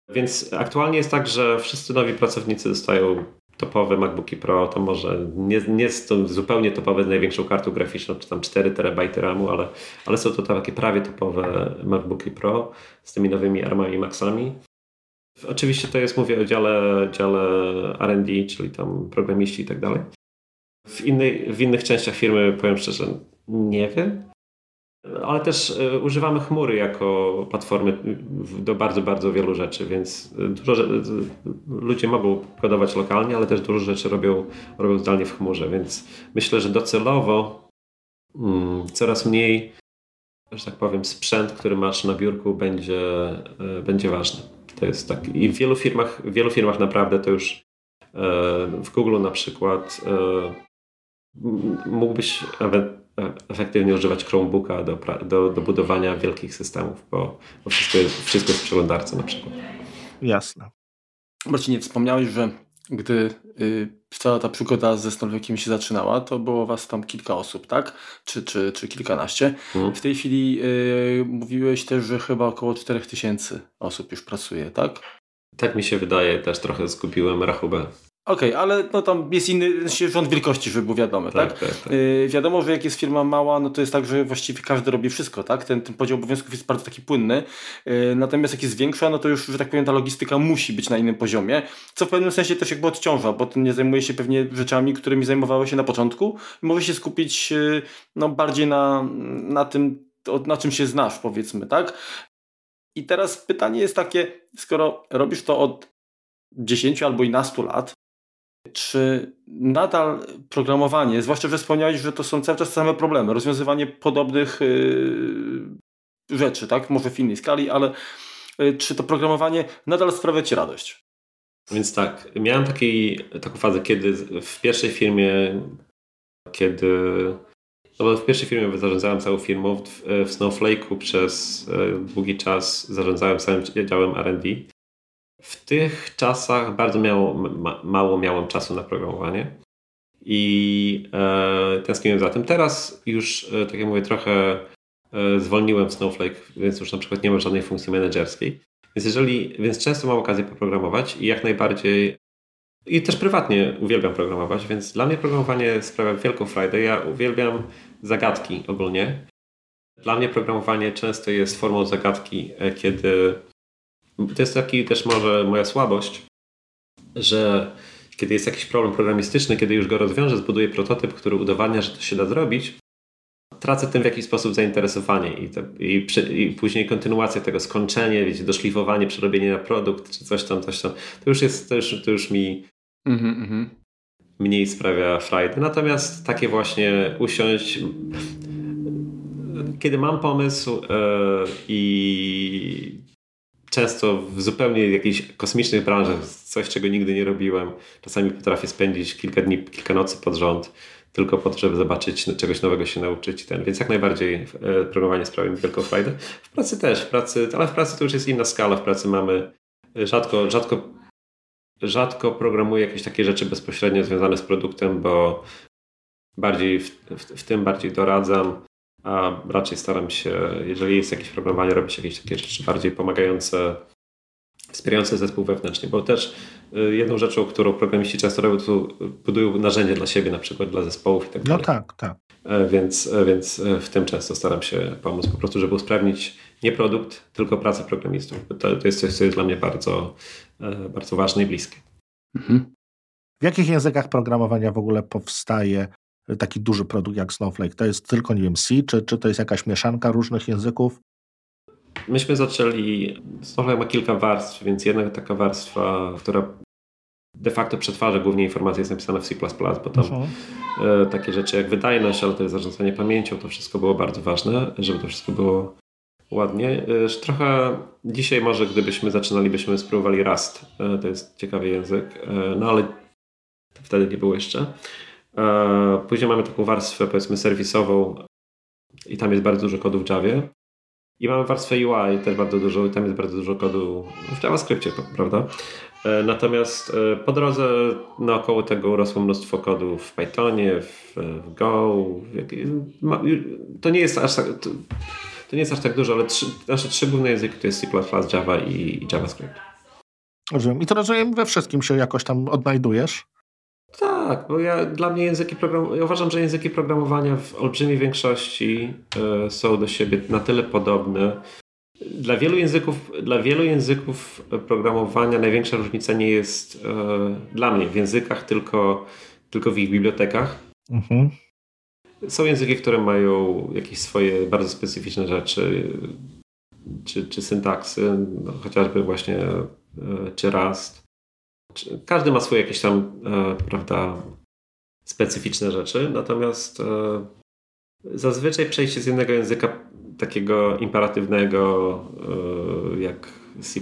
Więc aktualnie jest tak, że wszyscy nowi pracownicy dostają topowe MacBooki Pro, to może nie, nie jest to zupełnie topowe z największą kartą graficzną, czy tam 4 TB RAMu, ale, ale są to takie prawie topowe MacBooki Pro z tymi nowymi ARMami Maxami. Oczywiście to jest, mówię o dziale, dziale R&D, czyli tam programiści i tak dalej. W, innej, w innych częściach firmy, powiem szczerze, nie wiem. Ale też y, używamy chmury jako platformy do bardzo, bardzo wielu rzeczy, więc dużo ludzie mogą kodować lokalnie, ale też dużo rzeczy robią, robią zdalnie w chmurze, więc myślę, że docelowo mm, coraz mniej, że tak powiem, sprzęt, który masz na biurku będzie, y, będzie ważny. To jest tak. I w wielu firmach, w wielu firmach naprawdę to już e, w Google na przykład e, mógłbyś efektywnie używać Chromebooka do, do, do budowania wielkich systemów, bo, bo wszystko, jest, wszystko jest w przeglądarce na przykład. Jasne. Marcinie, wspomniałeś, że gdy y, cała ta przygoda ze Snowflake'iem się zaczynała, to było was tam kilka osób, tak? Czy, czy, czy kilkanaście. Hmm. W tej chwili y, mówiłeś też, że chyba około 4000 osób już pracuje, tak? Tak mi się wydaje, też trochę zgubiłem rachubę. Okej, okay, ale no tam jest inny rząd wielkości, żeby było wiadome, tak? tak? tak, tak. Yy, wiadomo, że jak jest firma mała, no to jest tak, że właściwie każdy robi wszystko, tak? Ten, ten podział obowiązków jest bardzo taki płynny. Yy, natomiast jak jest większa, no to już, że tak powiem, ta logistyka musi być na innym poziomie, co w pewnym sensie też jakby odciąża, bo ten nie zajmuje się pewnie rzeczami, którymi zajmowały się na początku. Może się skupić yy, no, bardziej na, na tym, na czym się znasz, powiedzmy, tak? I teraz pytanie jest takie, skoro robisz to od 10 albo i nastu lat, czy nadal programowanie, zwłaszcza, że wspomniałeś, że to są cały czas same problemy, rozwiązywanie podobnych yy, rzeczy, tak? Może w innej skali, ale yy, czy to programowanie nadal sprawia Ci radość? Więc tak, miałem taki, taką fazę, kiedy w pierwszej firmie, kiedy no bo w pierwszej firmie zarządzałem całą firmą, w, w Snowflake'u przez e, długi czas zarządzałem całym działem R&D. W tych czasach bardzo miało, ma, mało miałem czasu na programowanie i e, tęskniłem za tym. Teraz już, e, tak jak mówię, trochę e, zwolniłem Snowflake, więc już na przykład nie ma żadnej funkcji menedżerskiej. Więc jeżeli, więc często mam okazję poprogramować i jak najbardziej i też prywatnie uwielbiam programować, więc dla mnie programowanie sprawia wielką frajdę. Ja uwielbiam zagadki ogólnie. Dla mnie programowanie często jest formą zagadki, e, kiedy to jest taki też może moja słabość, że kiedy jest jakiś problem programistyczny, kiedy już go rozwiążę, zbuduję prototyp, który udowadnia, że to się da zrobić, tracę tym w jakiś sposób zainteresowanie i, to, i, przy, i, później kontynuacja tego, skończenie, wiecie, doszlifowanie, przerobienie na produkt, czy coś tam, coś tam, to już jest, to już, to już mi mm -hmm. mniej sprawia frajdy. Natomiast takie właśnie usiąść, kiedy mam pomysł yy, i często w zupełnie jakichś kosmicznych branżach, coś czego nigdy nie robiłem, czasami potrafię spędzić kilka dni, kilka nocy pod rząd, tylko po to, żeby zobaczyć, czegoś nowego się nauczyć. Ten. Więc jak najbardziej e, programowanie sprawia mi wielką frajdę. W pracy też, w pracy, ale w pracy to już jest inna skala. W pracy mamy e, rzadko, rzadko, rzadko programuję jakieś takie rzeczy bezpośrednio związane z produktem, bo bardziej w, w, w tym bardziej doradzam, a raczej staram się, jeżeli jest jakieś programowanie, robić jakieś takie rzeczy bardziej pomagające wspierające zespół wewnętrzny, bo też y, jedną rzeczą, którą programiści często robią, to budują narzędzie dla siebie, na przykład dla zespołów i tak no dalej. No tak, tak. E, więc, e, więc e, w tym często staram się pomóc po prostu, żeby usprawnić nie produkt, tylko pracę programistów. To, to jest coś, co jest dla mnie bardzo, bardzo ważne i bliskie. Mhm. W jakich językach programowania w ogóle powstaje taki duży produkt jak Snowflake? To jest tylko, nie wiem, C, czy, czy to jest jakaś mieszanka różnych języków? Myśmy zaczęli, Snowflake ma kilka warstw, więc jedna taka warstwa, która de facto przetwarza głównie informacje, jest napisana w C++, bo tam uh-huh. takie rzeczy jak wydajność, ale też zarządzanie pamięcią, to wszystko było bardzo ważne, żeby to wszystko było ładnie. E, trochę dzisiaj może gdybyśmy zaczynali, byśmy spróbowali Rust, e, to jest ciekawy język, no ale wtedy nie było jeszcze. Później mamy taką warstwę powiedzmy serwisową i tam jest bardzo dużo kodu w Javie. I mamy warstwę UI też bardzo dużo i tam jest bardzo dużo kodu w JavaScriptie, prawda? E, natomiast e, po drodze naokoło tego urosło mnóstwo kodu w Pythonie, w, w Go. To nie jest aż tak, to, to, nie jest aż tak dużo, ale trzy, nasze trzy główne języki to jest C++, Java i, i JavaScript. Rozumiem. I to rozumiem, we wszystkim się jakoś tam odnajdujesz? Tak, bo ja, dla mnie języki programowania, ja uważam, że języki programowania w olbrzymiej większości y, są do siebie na tyle podobne. Dla wielu języków, dla wielu języków programowania największa różnica nie jest y, dla mnie w językach, tylko, tylko w ich bibliotekach. Mhm. Są języki, które mają jakieś swoje bardzo specyficzne rzeczy, czy, czy syntaksy, no, chociażby właśnie y, czy Rust każdy ma swoje jakieś tam, e, prawda, specyficzne rzeczy, natomiast e, zazwyczaj przejście z jednego języka takiego imperatywnego, e, jak C++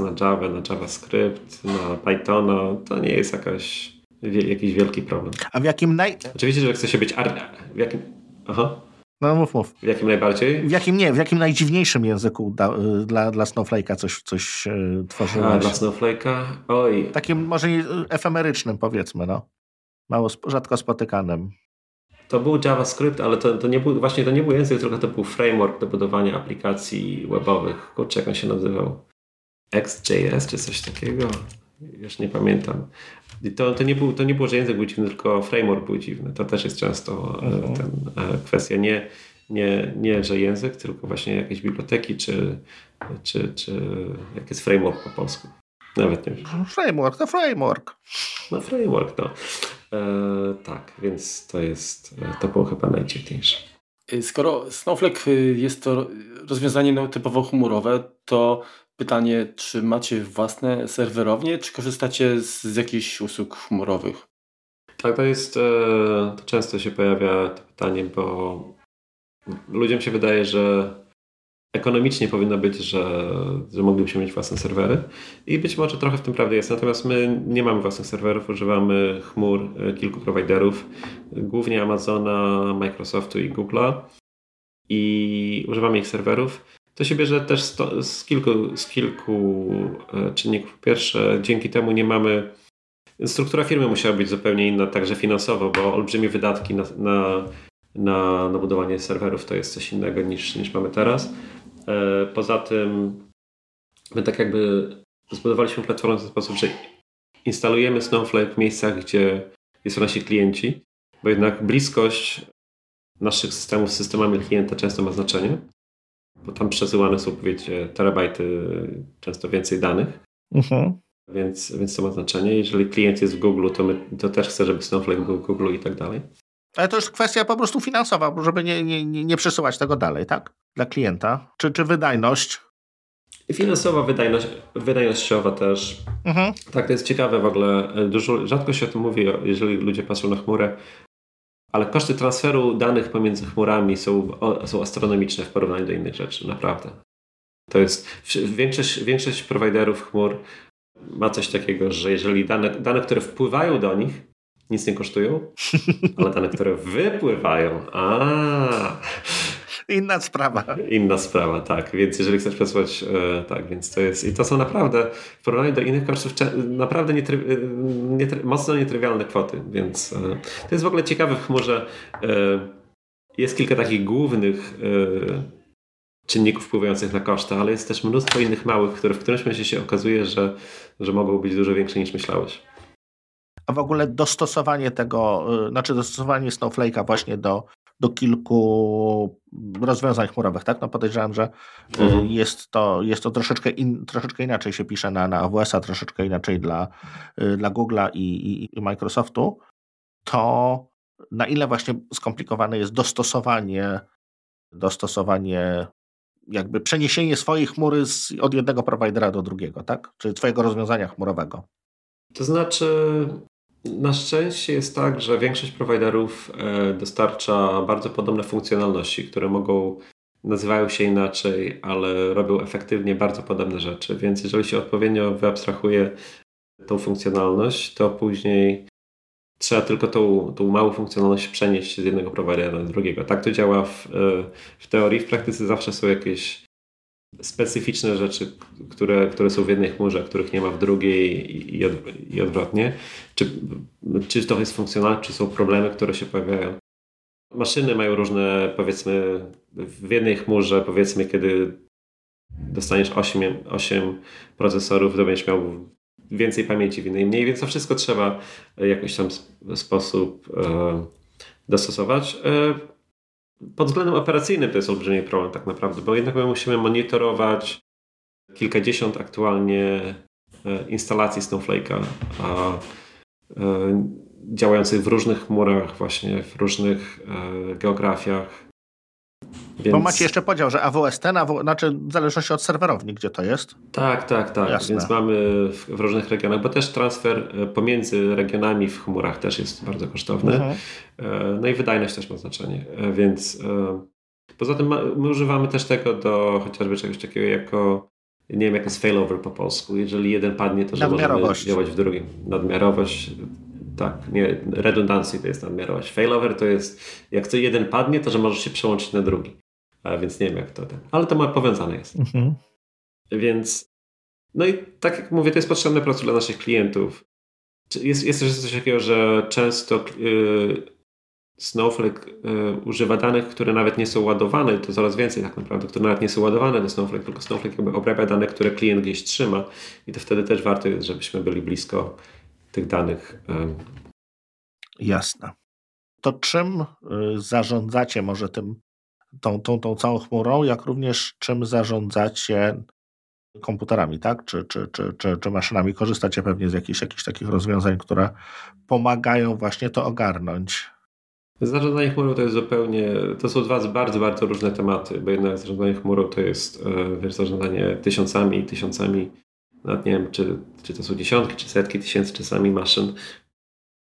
na Java, na JavaScript, na Pythona, to nie jest jakaś, jakiś wielki problem. A w jakim naj... Oczywiście, że chce się być... W jakim... Aha. No mów, mów. W jakim najbardziej? W jakim nie, w jakim najdziwniejszym języku da, y, dla, dla Snowflake'a coś, coś yy, tworzyłeś? A, dla Snowflake'a? Oj. Takim może efemerycznym powiedzmy, no. Mało, rzadko spotykanym. To był JavaScript, ale to, to nie był, właśnie to nie był język, tylko to był framework do budowania aplikacji webowych. Kurczę, jak on się nazywał? XJS czy coś takiego? Już nie pamiętam. To, to, nie był, to nie było, że język był dziwny, tylko framework był dziwny. To też jest często e, mhm. ten, e, kwestia. Nie, nie, nie, że język, tylko właśnie jakieś biblioteki, czy, czy, czy jak jest framework po polsku. Nawet nie wiem. Framework to framework. No framework, no. E, tak, więc to jest, to było chyba najdziwniejsze. Skoro Snowflake jest to rozwiązanie no, typowo chmurowe, to pytanie, czy macie własne serwerownie, czy korzystacie z, z jakichś usług chmurowych? Tak, to jest, e, to często się pojawia to pytanie, bo ludziom się wydaje, że ekonomicznie powinno być, że, że moglibyśmy mieć własne serwery i być może trochę w tym prawdy jest. Natomiast my nie mamy własnych serwerów, używamy chmur e, kilku prowajderów, głównie Amazona, Microsoftu i Google'a i używamy ich serwerów. To się bierze też z kilku, z kilku e, czynników. Po pierwsze, dzięki temu nie mamy struktura firmy musiała być zupełnie inna, także finansowo, bo olbrzymie wydatki na, na, na, na budowanie serwerów to jest coś innego niż, niż mamy teraz. E, poza tym my tak jakby zbudowaliśmy platformę w ten sposób, że instalujemy Snowflake w miejscach, gdzie są nasi klienci, bo jednak bliskość naszych systemów z systemami klienta często ma znaczenie, bo tam przesyłane są, wiecie, terabajty, często więcej danych. Mhm. Więc, więc to ma znaczenie. Jeżeli klient jest w Google, to, my, to też chcę, żeby Snowflake był w Google i tak dalej. Ale to już kwestia po prostu finansowa, żeby nie, nie, nie przesyłać tego dalej, tak? Dla klienta. Czy, czy wydajność? Finansowa, wydajność, wydajnościowa też. Mhm. Tak, to jest ciekawe w ogóle. Dużo, rzadko się o tym mówi, jeżeli ludzie patrzą na chmurę, ale koszty transferu danych pomiędzy chmurami są, są astronomiczne w porównaniu do innych rzeczy, naprawdę. To jest większość, większość prowajderów chmur ma coś takiego, że jeżeli dane, dane, które wpływają do nich, nic nie kosztują, ale dane, które wypływają, a Inna sprawa. Inna sprawa, tak. Więc jeżeli chcesz przesłać, e, tak, więc to jest. I to są naprawdę, w porównaniu do innych kosztów, naprawdę nietry, e, nietry, mocno nietrywialne kwoty. Więc e, to jest w ogóle ciekawe w chmurze. Jest kilka takich głównych czynników wpływających na koszty, ale jest też mnóstwo innych małych, które w którymś momencie się okazuje, że, że mogą być dużo większe niż myślałeś. A w ogóle dostosowanie tego, znaczy dostosowanie Snowflake'a właśnie do, do kilku rozwiązań chmurowych, tak? No podejrzewam, że y, mhm. jest, to, jest to troszeczkę, in, troszeczkę inaczej się pisze na, na AWS-a, troszeczkę inaczej dla, y, dla Google'a i, i, i Microsoftu. To na ile właśnie skomplikowane jest dostosowanie dostosowanie jakby przeniesienie swojej chmury z, od jednego prowajdera do drugiego, tak? Czyli twojego rozwiązania chmurowego. To znaczy, na szczęście jest tak, że większość prowajderów e, dostarcza bardzo podobne funkcjonalności, które mogą nazywają się inaczej, ale robią efektywnie bardzo podobne rzeczy. Więc jeżeli się odpowiednio wyabstrahuje tą funkcjonalność, to później Trzeba tylko tą, tą małą funkcjonalność przenieść z jednego prowajdera do drugiego. Tak to działa w, e, w teorii. W praktyce zawsze są jakieś specyficzne rzeczy, które, które są w jednej chmurze, których nie ma w drugiej i, i odwrotnie. Czy, czy to jest funkcjonalne, czy są problemy, które się pojawiają. Maszyny mają różne, powiedzmy, w jednej chmurze, powiedzmy, kiedy dostaniesz 8, 8 procesorów, to będziesz miał więcej pamięci w innej mniej, więc to wszystko trzeba jakoś tam sposób e, dostosować. E, pod względem operacyjnym to jest olbrzymi problem tak naprawdę, bo jednak my musimy monitorować kilkadziesiąt aktualnie e, instalacji Snowflake'a, a, działających w różnych chmurach, właśnie w różnych geografiach. Więc... Bo macie jeszcze podział, że AWS ten, AW... znaczy w zależności od serwerowni, gdzie to jest. Tak, tak, tak. Jasne. Więc mamy w, w, różnych regionach, bo też transfer e, pomiędzy regionami w chmurach też jest bardzo kosztowny. Mhm. E, no i wydajność też ma znaczenie. E, więc poza tym my używamy też tego do chociażby czegoś takiego jako nie wiem jak jest failover po polsku. Jeżeli jeden padnie, to że możemy działać w drugim. Nadmiarowość. Tak, nie, redundancy to jest nadmiarowość. Failover to jest, jak co jeden padnie, to że możesz się przełączyć na drugi. A więc nie wiem jak to ten. Ale to ma powiązane jest. Mhm. Więc no i tak jak mówię, to jest potrzebne po prostu dla naszych klientów. Jest, jest też coś takiego, że często yy, Snowflake yy, używa danych, które nawet nie są ładowane, to coraz więcej tak naprawdę, które nawet nie są ładowane do Snowflake, tylko Snowflake jakby obrabia dane, które klient gdzieś trzyma i to wtedy też warto jest, żebyśmy byli blisko tych danych. Jasne. To czym y, zarządzacie może tym tą, tą, tą całą chmurą, jak również czym zarządzacie komputerami, tak? Czy, czy, czy, czy, czy maszynami. Korzystacie pewnie z jakichś, jakichś takich rozwiązań, które pomagają właśnie to ogarnąć. Zarządzanie chmurą to jest zupełnie, to są dwa bardzo, bardzo różne tematy, bo jednak zarządzanie chmurą to jest e, wiesz, zarządzanie tysiącami i tysiącami, nawet nie wiem, czy, czy to są dziesiątki, czy setki tysięcy czasami maszyn.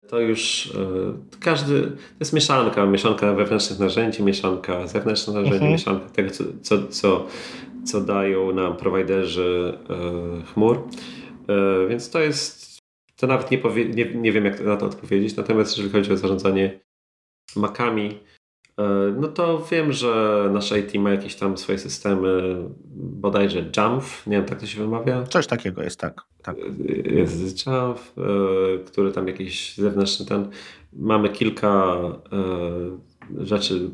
To już e, każdy, to jest mieszanka, mieszanka wewnętrznych narzędzi, mieszanka zewnętrznych narzędzi, mhm. mieszanka tego, co, co, co, co dają nam prowajderzy e, chmur. Więc to jest, to nawet nie, powie, nie, nie wiem, jak na to odpowiedzieć. Natomiast jeżeli chodzi o zarządzanie Macami, e, no to wiem, że nasze IT ma jakieś tam swoje systemy, bodajże Jamf, nie wiem, tak to się wymawia? Coś takiego jest, tak. tak. Jest Jamf, e, który tam jakiś zewnętrzny ten. Mamy kilka e, rzeczy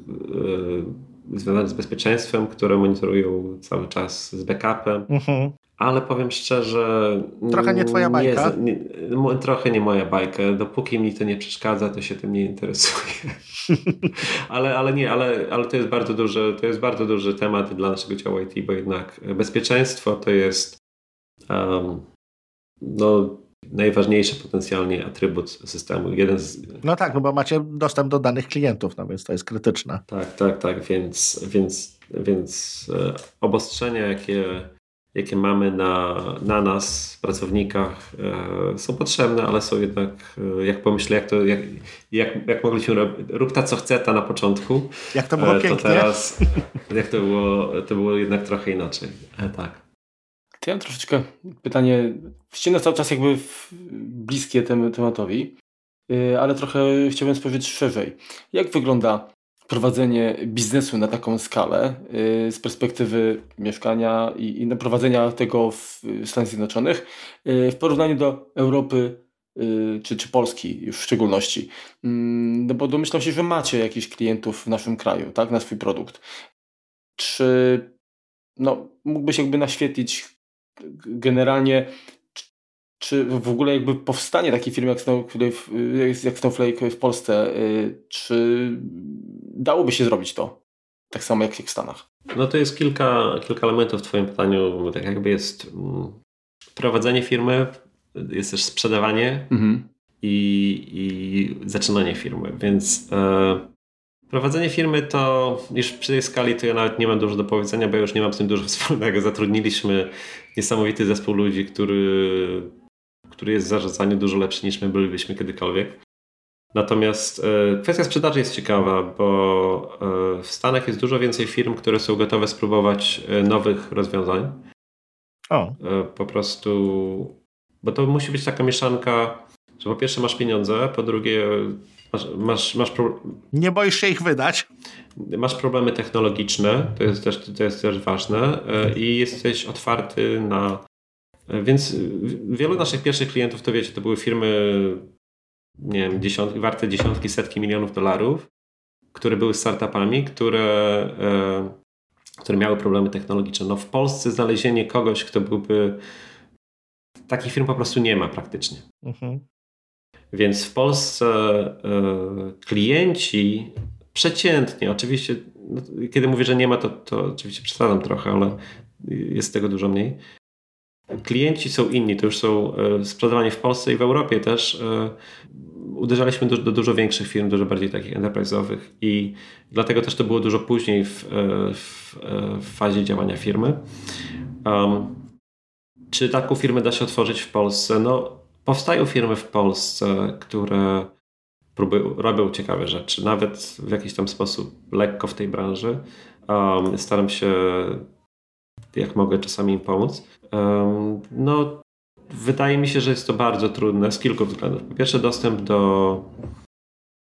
związanych z bezpieczeństwem, które monitorują cały czas z backupem. Mhm ale powiem szczerze. Trochę nie twoja bajka. Nie, nie, trochę nie moja bajka. Dopóki mi to nie przeszkadza, to się tym nie interesuje. ale, ale nie, ale, ale to jest bardzo duży, to jest bardzo duży temat dla naszego ciała IT, bo jednak bezpieczeństwo to jest um, no, najważniejszy potencjalnie atrybut systemu. Jeden z... No tak, no bo macie dostęp do danych klientów, no więc to jest krytyczne. Tak, tak, tak, więc, więc, więc e, obostrzenia, jakie jakie mamy na, na nas, pracownikach, e, są potrzebne, ale są jednak, e, jak pomyślę, jak to, jak, jak, jak mogliśmy robić, rób ta co chce ta na początku. Jak to było e, to teraz, jak to było, to było jednak trochę inaczej. Tak. To ja mam troszeczkę pytanie, ściągnę cały czas jakby bliskie temu tematowi, ale trochę chciałbym spojrzeć szerzej. Jak wygląda prowadzenie biznesu na taką skalę y, z perspektywy mieszkania i, i prowadzenia tego w Stanach Zjednoczonych y, w porównaniu do Europy y, czy, czy Polski już w szczególności. Mm, no bo domyślam się, że macie jakichś klientów w naszym kraju, tak, na swój produkt. Czy no, mógłbyś jakby naświetlić generalnie czy w ogóle jakby powstanie takiej firmy jak Snowflake, jak Snowflake w Polsce, y, czy dałoby się zrobić to? Tak samo jak w Stanach. No to jest kilka, kilka elementów w Twoim pytaniu. Tak jakby jest mm, prowadzenie firmy, jest też sprzedawanie mhm. i, i zaczynanie firmy. Więc e, prowadzenie firmy to już przy tej skali to ja nawet nie mam dużo do powiedzenia, bo ja już nie mam z tym dużo wspólnego. Zatrudniliśmy niesamowity zespół ludzi, który który jest w zarządzaniu dużo lepszy niż my bylibyśmy kiedykolwiek. Natomiast e, kwestia sprzedaży jest ciekawa, bo e, w Stanach jest dużo więcej firm, które są gotowe spróbować e, nowych rozwiązań. O. Po prostu, bo to musi być taka mieszanka, że po pierwsze masz pieniądze, po drugie masz, masz, masz pro... Nie boisz się ich wydać? Masz problemy technologiczne, to jest też, to jest też ważne i jesteś otwarty na więc wielu naszych pierwszych klientów, to wiecie, to były firmy, nie wiem, dziesiątki, warte dziesiątki, setki milionów dolarów, które były startupami, które, e, które miały problemy technologiczne. No w Polsce znalezienie kogoś, kto byłby. Takich firm po prostu nie ma praktycznie. Mhm. Więc w Polsce e, klienci przeciętnie, oczywiście, no, kiedy mówię, że nie ma, to, to oczywiście przesadzam trochę, ale jest tego dużo mniej klienci są inni, to już są e, sprzedawani w Polsce i w Europie też. E, uderzaliśmy do, do dużo większych firm, dużo bardziej takich enterprise'owych i dlatego też to było dużo później w, e, w, w fazie działania firmy. Um, czy taką firmę da się otworzyć w Polsce? No, powstają firmy w Polsce, które próbują, robią ciekawe rzeczy, nawet w jakiś tam sposób lekko w tej branży. Um, staram się, jak mogę, czasami im pomóc. No, wydaje mi się, że jest to bardzo trudne z kilku względów. Po pierwsze, dostęp do,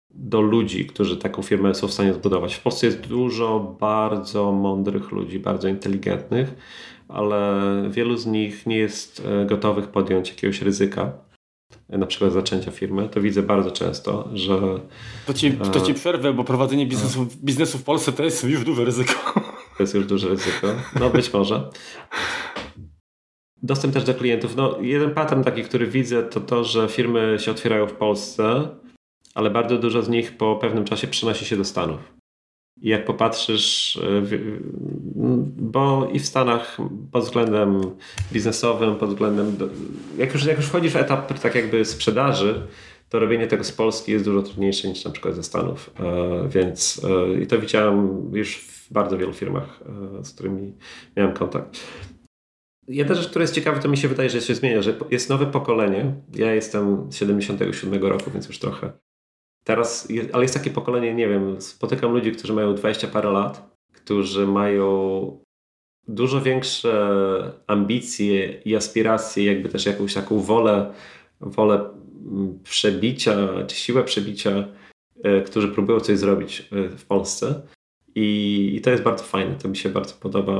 do ludzi, którzy taką firmę są w stanie zbudować. W Polsce jest dużo bardzo mądrych ludzi, bardzo inteligentnych, ale wielu z nich nie jest e, gotowych podjąć jakiegoś ryzyka na przykład zaczęcia firmy, to widzę bardzo często, że... To ci, to ci przerwę, bo prowadzenie biznesu, biznesu w Polsce to jest już duże ryzyko. To jest już duże ryzyko. No być może. Dostęp też do klientów. No, jeden pattern taki, który widzę, to to, że firmy się otwierają w Polsce, ale bardzo dużo z nich po pewnym czasie przenosi się do Stanów. I jak popatrzysz, e, bo i w Stanach pod względem biznesowym, pod względem, jak już, jak już wchodzisz w etap tak jakby sprzedaży, to robienie tego z Polski jest dużo trudniejsze niż na przykład ze Stanów. Więc i to widziałem już w bardzo wielu firmach, z którymi miałem kontakt. Jedna rzecz, która jest ciekawa, to mi się wydaje, że się zmienia, że jest nowe pokolenie. Ja jestem z 77 roku, więc już trochę. Teraz, ale jest takie pokolenie, nie wiem, spotykam ludzi, którzy mają 20 parę lat, którzy mają dużo większe ambicje i aspiracje, jakby też jakąś taką wolę, wolę przebicia, czy siłę przebicia, e, którzy próbują coś zrobić e, w Polsce. I, I to jest bardzo fajne, to mi się bardzo podoba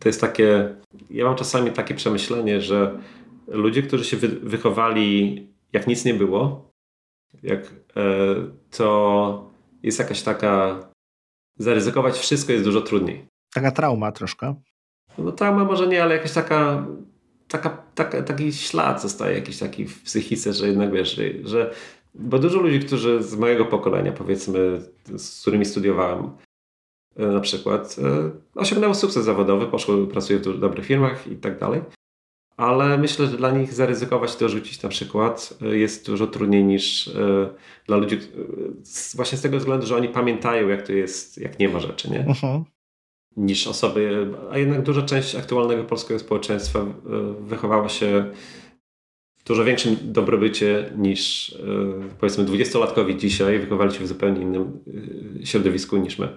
to jest takie, ja mam czasami takie przemyślenie, że ludzie, którzy się wychowali jak nic nie było, jak e, to jest jakaś taka, zaryzykować wszystko jest dużo trudniej. Taka trauma troszkę. No trauma może nie, ale jakaś taka, taka, taka taki ślad zostaje jakiś taki w psychice, że jednak wiesz, że, że bo dużo ludzi, którzy z mojego pokolenia, powiedzmy, z którymi studiowałem, E, na przykład e, osiągnęło sukces zawodowy, poszło, pracuje w dobrych firmach i tak dalej. Ale myślę, że dla nich zaryzykować to rzucić na przykład e, jest dużo trudniej niż dla ludzi właśnie z tego względu, że oni pamiętają jak to jest, jak nie ma rzeczy, nie? Uh-huh. Niż osoby, a jednak duża część aktualnego polskiego społeczeństwa wychowała się dużo większym dobrobycie niż powiedzmy dwudziestolatkowie dzisiaj wychowali się w zupełnie innym środowisku niż my.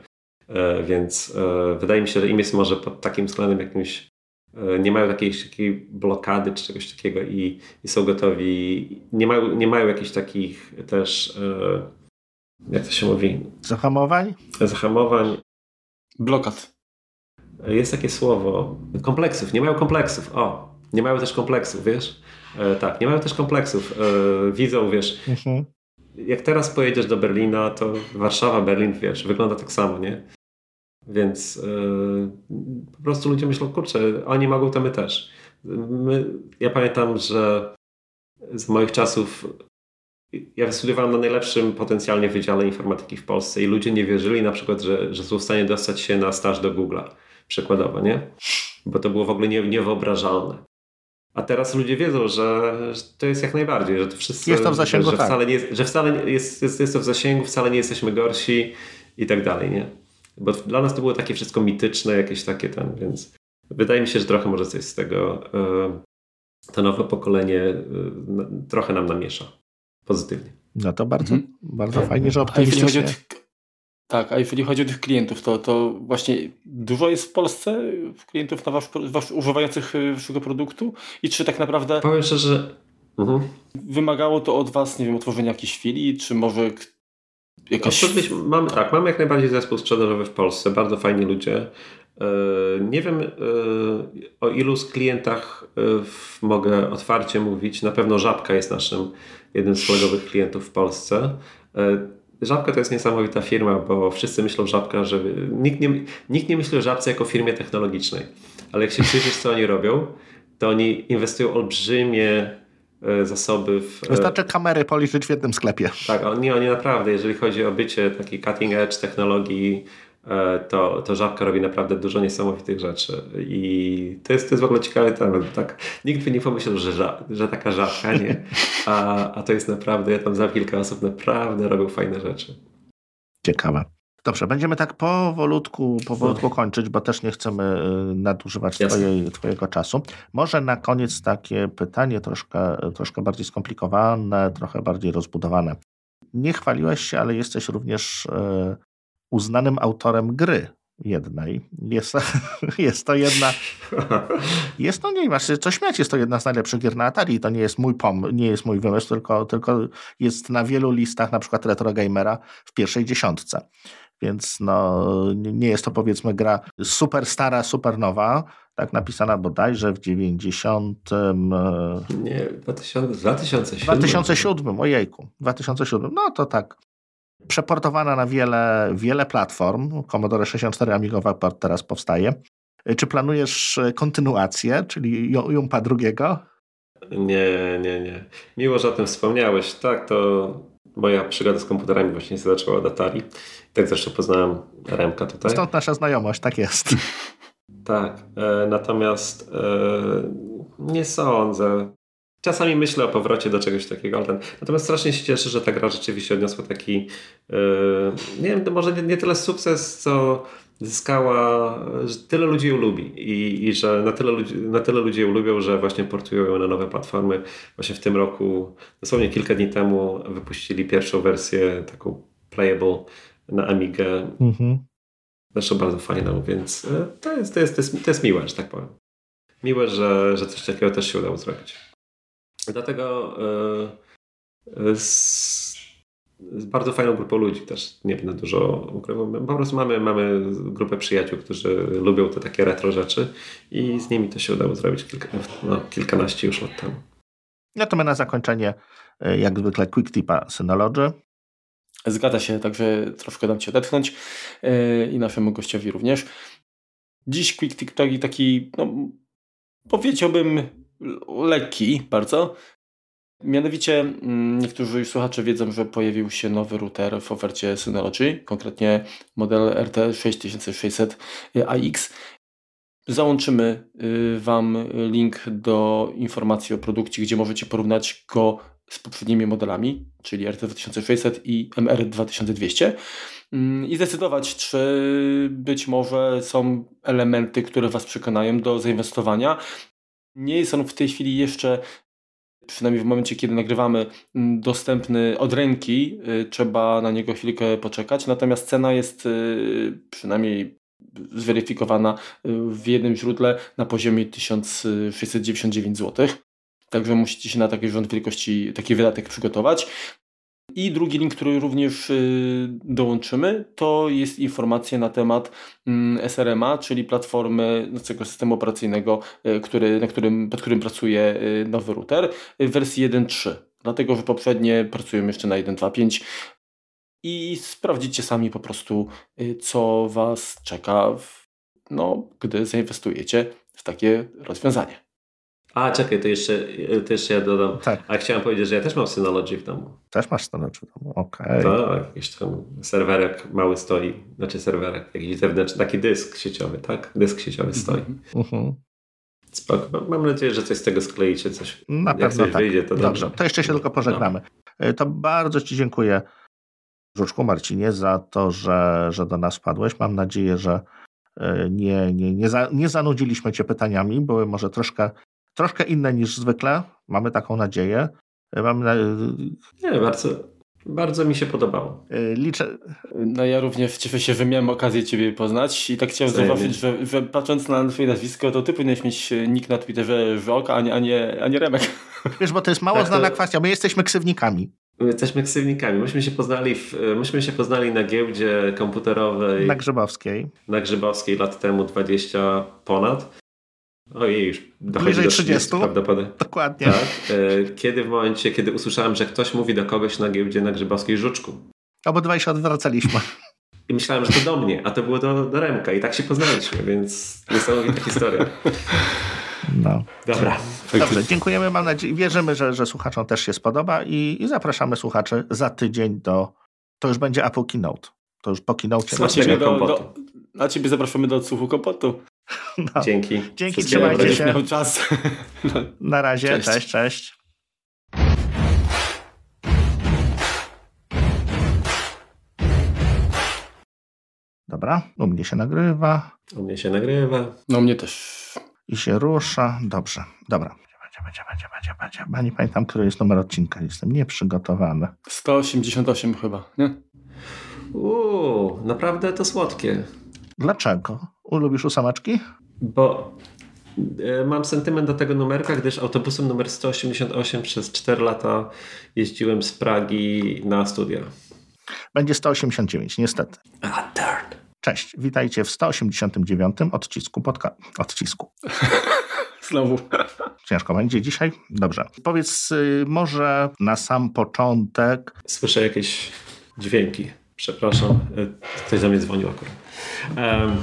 E, więc e, wydaje mi się, że im jest może pod takim względem jakimś e, nie mają takiej, takiej blokady czy czegoś takiego i, i, są gotowi, nie mają, nie mają jakichś takich też, jak to się mówi? Zahamowań? Zahamowań. Blokad. Jest takie słowo, kompleksów, nie mają kompleksów, o, nie mają też kompleksów, wiesz? Tak, nie mają też kompleksów. widzą, wiesz, mhm. jak teraz pojedziesz do Berlina, to Warszawa, Berlin, wiesz, wygląda tak samo, nie? Więc yy, po prostu ludzie myślą, kurczę, oni mogą, to my też. My, ja pamiętam, że z moich czasów ja studiowałem na najlepszym potencjalnie wydziale informatyki w Polsce i ludzie nie wierzyli na przykład, że, że są w stanie dostać się na staż do Google'a, przykładowo, nie? Bo to było w ogóle nie, niewyobrażalne. A teraz ludzie wiedzą, że, że, to jest jak najbardziej, że to wszyscy... Jest to w zasięgu, że, tak. wcale nie, że wcale jest, jest, jest to w zasięgu, wcale nie jesteśmy gorsi i tak dalej, nie? Bo dla nas to było takie wszystko mityczne, jakieś takie tam, więc wydaje mi się, że trochę może coś z tego e, to nowe pokolenie e, trochę nam namiesza pozytywnie. No to bardzo, mhm. bardzo fajnie, że optymistycznie. Tak, a jeżeli chodzi o tych klientów, to, to właśnie dużo jest w Polsce klientów na wasz, wasz używających e, waszego produktu i czy tak naprawdę Powiem szczerze, mhm. wymagało to od was, nie wiem, utworzenia jakiejś chwili, czy może Jakaś... Mamy, tak, mamy jak najbardziej zespół sprzedażowy w Polsce, bardzo fajni ludzie. E, nie wiem e, o ilu z klientach e, mogę otwarcie mówić. Na pewno Żabka jest naszym jednym z flagowych klientów w Polsce. Żabka to jest niesamowita firma, bo wszyscy myślą Żabka, że nikt nie, nikt nie myśli o Żabce jako firmie technologicznej. Ale jak się przyjrzysz, co oni robią, to oni inwestują olbrzymie E, zasoby. W, e, Wystarczy kamery policzyć w jednym sklepie. Tak, oni, oni naprawdę, jeżeli chodzi o bycie takiej cutting edge technologii, to, to Żabka robi naprawdę dużo niesamowitych rzeczy. I to jest, to jest w ogóle ciekawy temat. Tak, nikt by nie pomyślał, że, ża że taka żabka, nie? A, a to jest naprawdę, ja tam za kilka osób naprawdę robią fajne rzeczy. Ciekawe. Dobrze, będziemy tak powolutku, powolutku kończyć, bo też nie chcemy y, nadużywać twojej, Twojego czasu. Może na koniec takie pytanie troszkę, troszkę bardziej skomplikowane, trochę bardziej rozbudowane. Nie chwaliłeś się, ale jesteś również y, uznanym autorem gry jednej. Jest, jest to jedna. Jest to nie masz co śmiać, jest to jedna z najlepszych gier na Atari. To nie jest mój pom, nie jest mój wymysł, tylko, tylko jest na wielu listach, na przykład Retro Gamera w pierwszej dziesiątce. Więc no, nie jest to powiedzmy gra super stara, super nowa, tak napisana bodajże w 90. E, nie, 2000, 2007. 2007, ojejku, 2007. No to tak. Przeportowana na wiele, wiele platform. Commodore 64 Amigowa port teraz powstaje. Czy planujesz kontynuację, czyli Jumpa drugiego? Nie, nie, nie. Miło, że o tym wspomniałeś. Tak, to moja przygoda z komputerami właśnie się zaczęła od Atari. Tak zresztą poznałem Remka tutaj. Stąd nasza znajomość, tak jest. tak, e, natomiast e, nie sądzę. Czasami myślę o powrocie do czegoś takiego, natomiast strasznie się cieszę, że ta gra rzeczywiście odniosła taki, yy, nie wiem, może nie, nie tyle sukces, co zyskała, że tyle ludzi ją lubi i, i że na tyle, ludzi, na tyle ludzi ją lubią, że właśnie portują ją na nowe platformy. Właśnie w tym roku, dosłownie kilka dni temu wypuścili pierwszą wersję taką playable na Amigę. Mhm. Zresztą bardzo fajną, więc e, to jest, to, jest, to, jest, to jest miłe, że tak powiem. Miłe, że, że coś takiego też się udało zrobić. Dlatego z, z, bardzo fajną grupą ludzi też nie będę dużo ukrywał. Po prostu mamy, mamy grupę przyjaciół, którzy lubią te takie retro rzeczy i z nimi to się udało zrobić kilka, no, kilkanaście już lat temu. No to my na zakończenie, jak zwykle, Quick Tipa Synology. Zgadza się, także troszkę dam Ci odetchnąć yy, i naszemu gościowi również. Dziś Quick Tip taki, taki no, powiedziałbym lekki bardzo. Mianowicie mm, niektórzy słuchacze wiedzą, że pojawił się nowy router w ofercie Synology, konkretnie model RT6600 AX. Załączymy y, Wam link do informacji o produkcie, gdzie możecie porównać go z poprzednimi modelami, czyli RT2600 i MR2200 mm, i zdecydować, czy być może są elementy, które Was przekonają do zainwestowania. Nie jest on w tej chwili jeszcze przynajmniej w momencie, kiedy nagrywamy, mm, dostępny od ręki. Y, trzeba na niego chwilkę poczekać. Natomiast cena jest y, przynajmniej zweryfikowana y, w jednym źródle na poziomie 1699 zł. Także musicie się na taki rząd wielkości, taki wydatek przygotować. I drugi link, który również y, dołączymy, to jest informacja na temat mm, SRMA, czyli platformy tego systemu operacyjnego, y, który, na którym, pod którym pracuje y, nowy router w wersji 1.3. Dlatego, że poprzednie pracują jeszcze na 1.2.5 i sprawdzicie sami po prostu, co Was czeka, w, no, gdy zainwestujecie w takie rozwiązanie. A, czekaj, to jeszcze, to jeszcze ja dodam. Tak. A chciałem powiedzieć, że ja też mam Synology w domu. Też masz Synology w domu, okej. Okay. Tak, jakiś tam serwerek mały stoi, znaczy serwerek, jakiś zewnętrzny, taki dysk sieciowy, tak? Dysk sieciowy stoi. Uh-huh. Spoko. Mam nadzieję, że coś z tego skleicie, coś. Na pewno coś tak. wyjdzie, to dobrze. dobrze. To jeszcze się tylko pożegnamy. No. To bardzo Ci dziękuję, Żuczku Marcinie, za to, że, że do nas padłeś. Mam nadzieję, że e, nie, nie, nie, za, nie zanudziliśmy Cię pytaniami, były może troszkę troszkę inne niż zwykle. Mamy taką nadzieję. Mamy na... Nie, bardzo, bardzo mi się podobało. Y, liczę. No ja również cieszę się, że miałem okazję Ciebie poznać i tak chciałem zauważyć, że, że, patrząc na Twoje nazwisko, to Ty powinieneś mieć nick na Twitterze Żok, a nie, a nie, a nie Remek. Wiesz, bo to jest mało tak, znana to... kwestia. My jesteśmy ksywnikami. My jesteśmy ksywnikami. Myśmy się poznali, w, myśmy się poznali na giełdzie komputerowej. Na Grzybowskiej. Na Grzybowskiej lat temu 20 ponad. Ojej, już dochodzi do 30, prawdopodobnie. Dokładnie. Tak. E, kiedy w momencie, kiedy usłyszałem, że ktoś mówi do kogoś na giełdzie na Grzybowskiej Żuczku. Obydwaj się odwracaliśmy. I myślałem, że to do mnie, a to było do, do Remka i tak się poznaliśmy, więc niesamowita historia. No. Dobra. Dobrze, dziękujemy. Mam nadzieję, wierzymy, że, że słuchaczom też się spodoba i, i zapraszamy słuchaczy za tydzień do. To już będzie Apple Keynote. To już po keynote. Do, do, a ciebie zapraszamy do odsłuchu kompotu. No. Dzięki. Dzięki, trzymajcie się. Miał czas. Na razie, cześć, cześć. cześć. Dobra, u mnie się nagrywa. U mnie się nagrywa. No mnie też. I się rusza. Dobrze, dobra. Będzie, będzie, będzie, będzie, będzie. Ja nie pamiętam, który jest numer odcinka. Jestem nieprzygotowany. 188 chyba, nie? Uuu, naprawdę to słodkie. Dlaczego? Lubisz ósemeczki? Bo e, mam sentyment do tego numerka, gdyż autobusem numer 188 przez 4 lata jeździłem z Pragi na studia. Będzie 189, niestety. Ah, darn. Cześć, witajcie w 189 odcisku podca... Odcisku. Znowu. Ciężko będzie dzisiaj? Dobrze. Powiedz y, może na sam początek... Słyszę jakieś dźwięki. Przepraszam, e, ktoś do mnie dzwonił akurat. Um,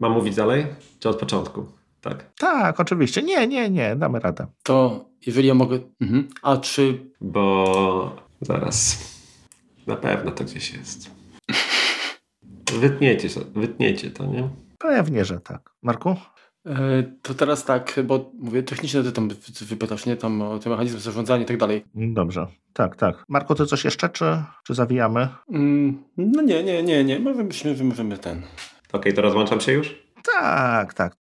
mam mówić dalej? Czy od początku? Tak. Tak, oczywiście. Nie, nie, nie, damy radę. To jeżeli ja mogę. Mhm. A czy. Bo zaraz. Na pewno to gdzieś jest. Wytniecie, wytniecie to, nie? Pewnie, że tak. Marku? To teraz tak, bo mówię technicznie, ty tam wypytasz, nie? Tam o te mechanizmy zarządzania i tak dalej. Dobrze, tak, tak. Marko, ty coś jeszcze, czy, czy zawijamy? Mm, no nie, nie, nie, nie. My wymyślimy, wymówimy ten. Okej, okay, to rozłączam się już? Tak, tak.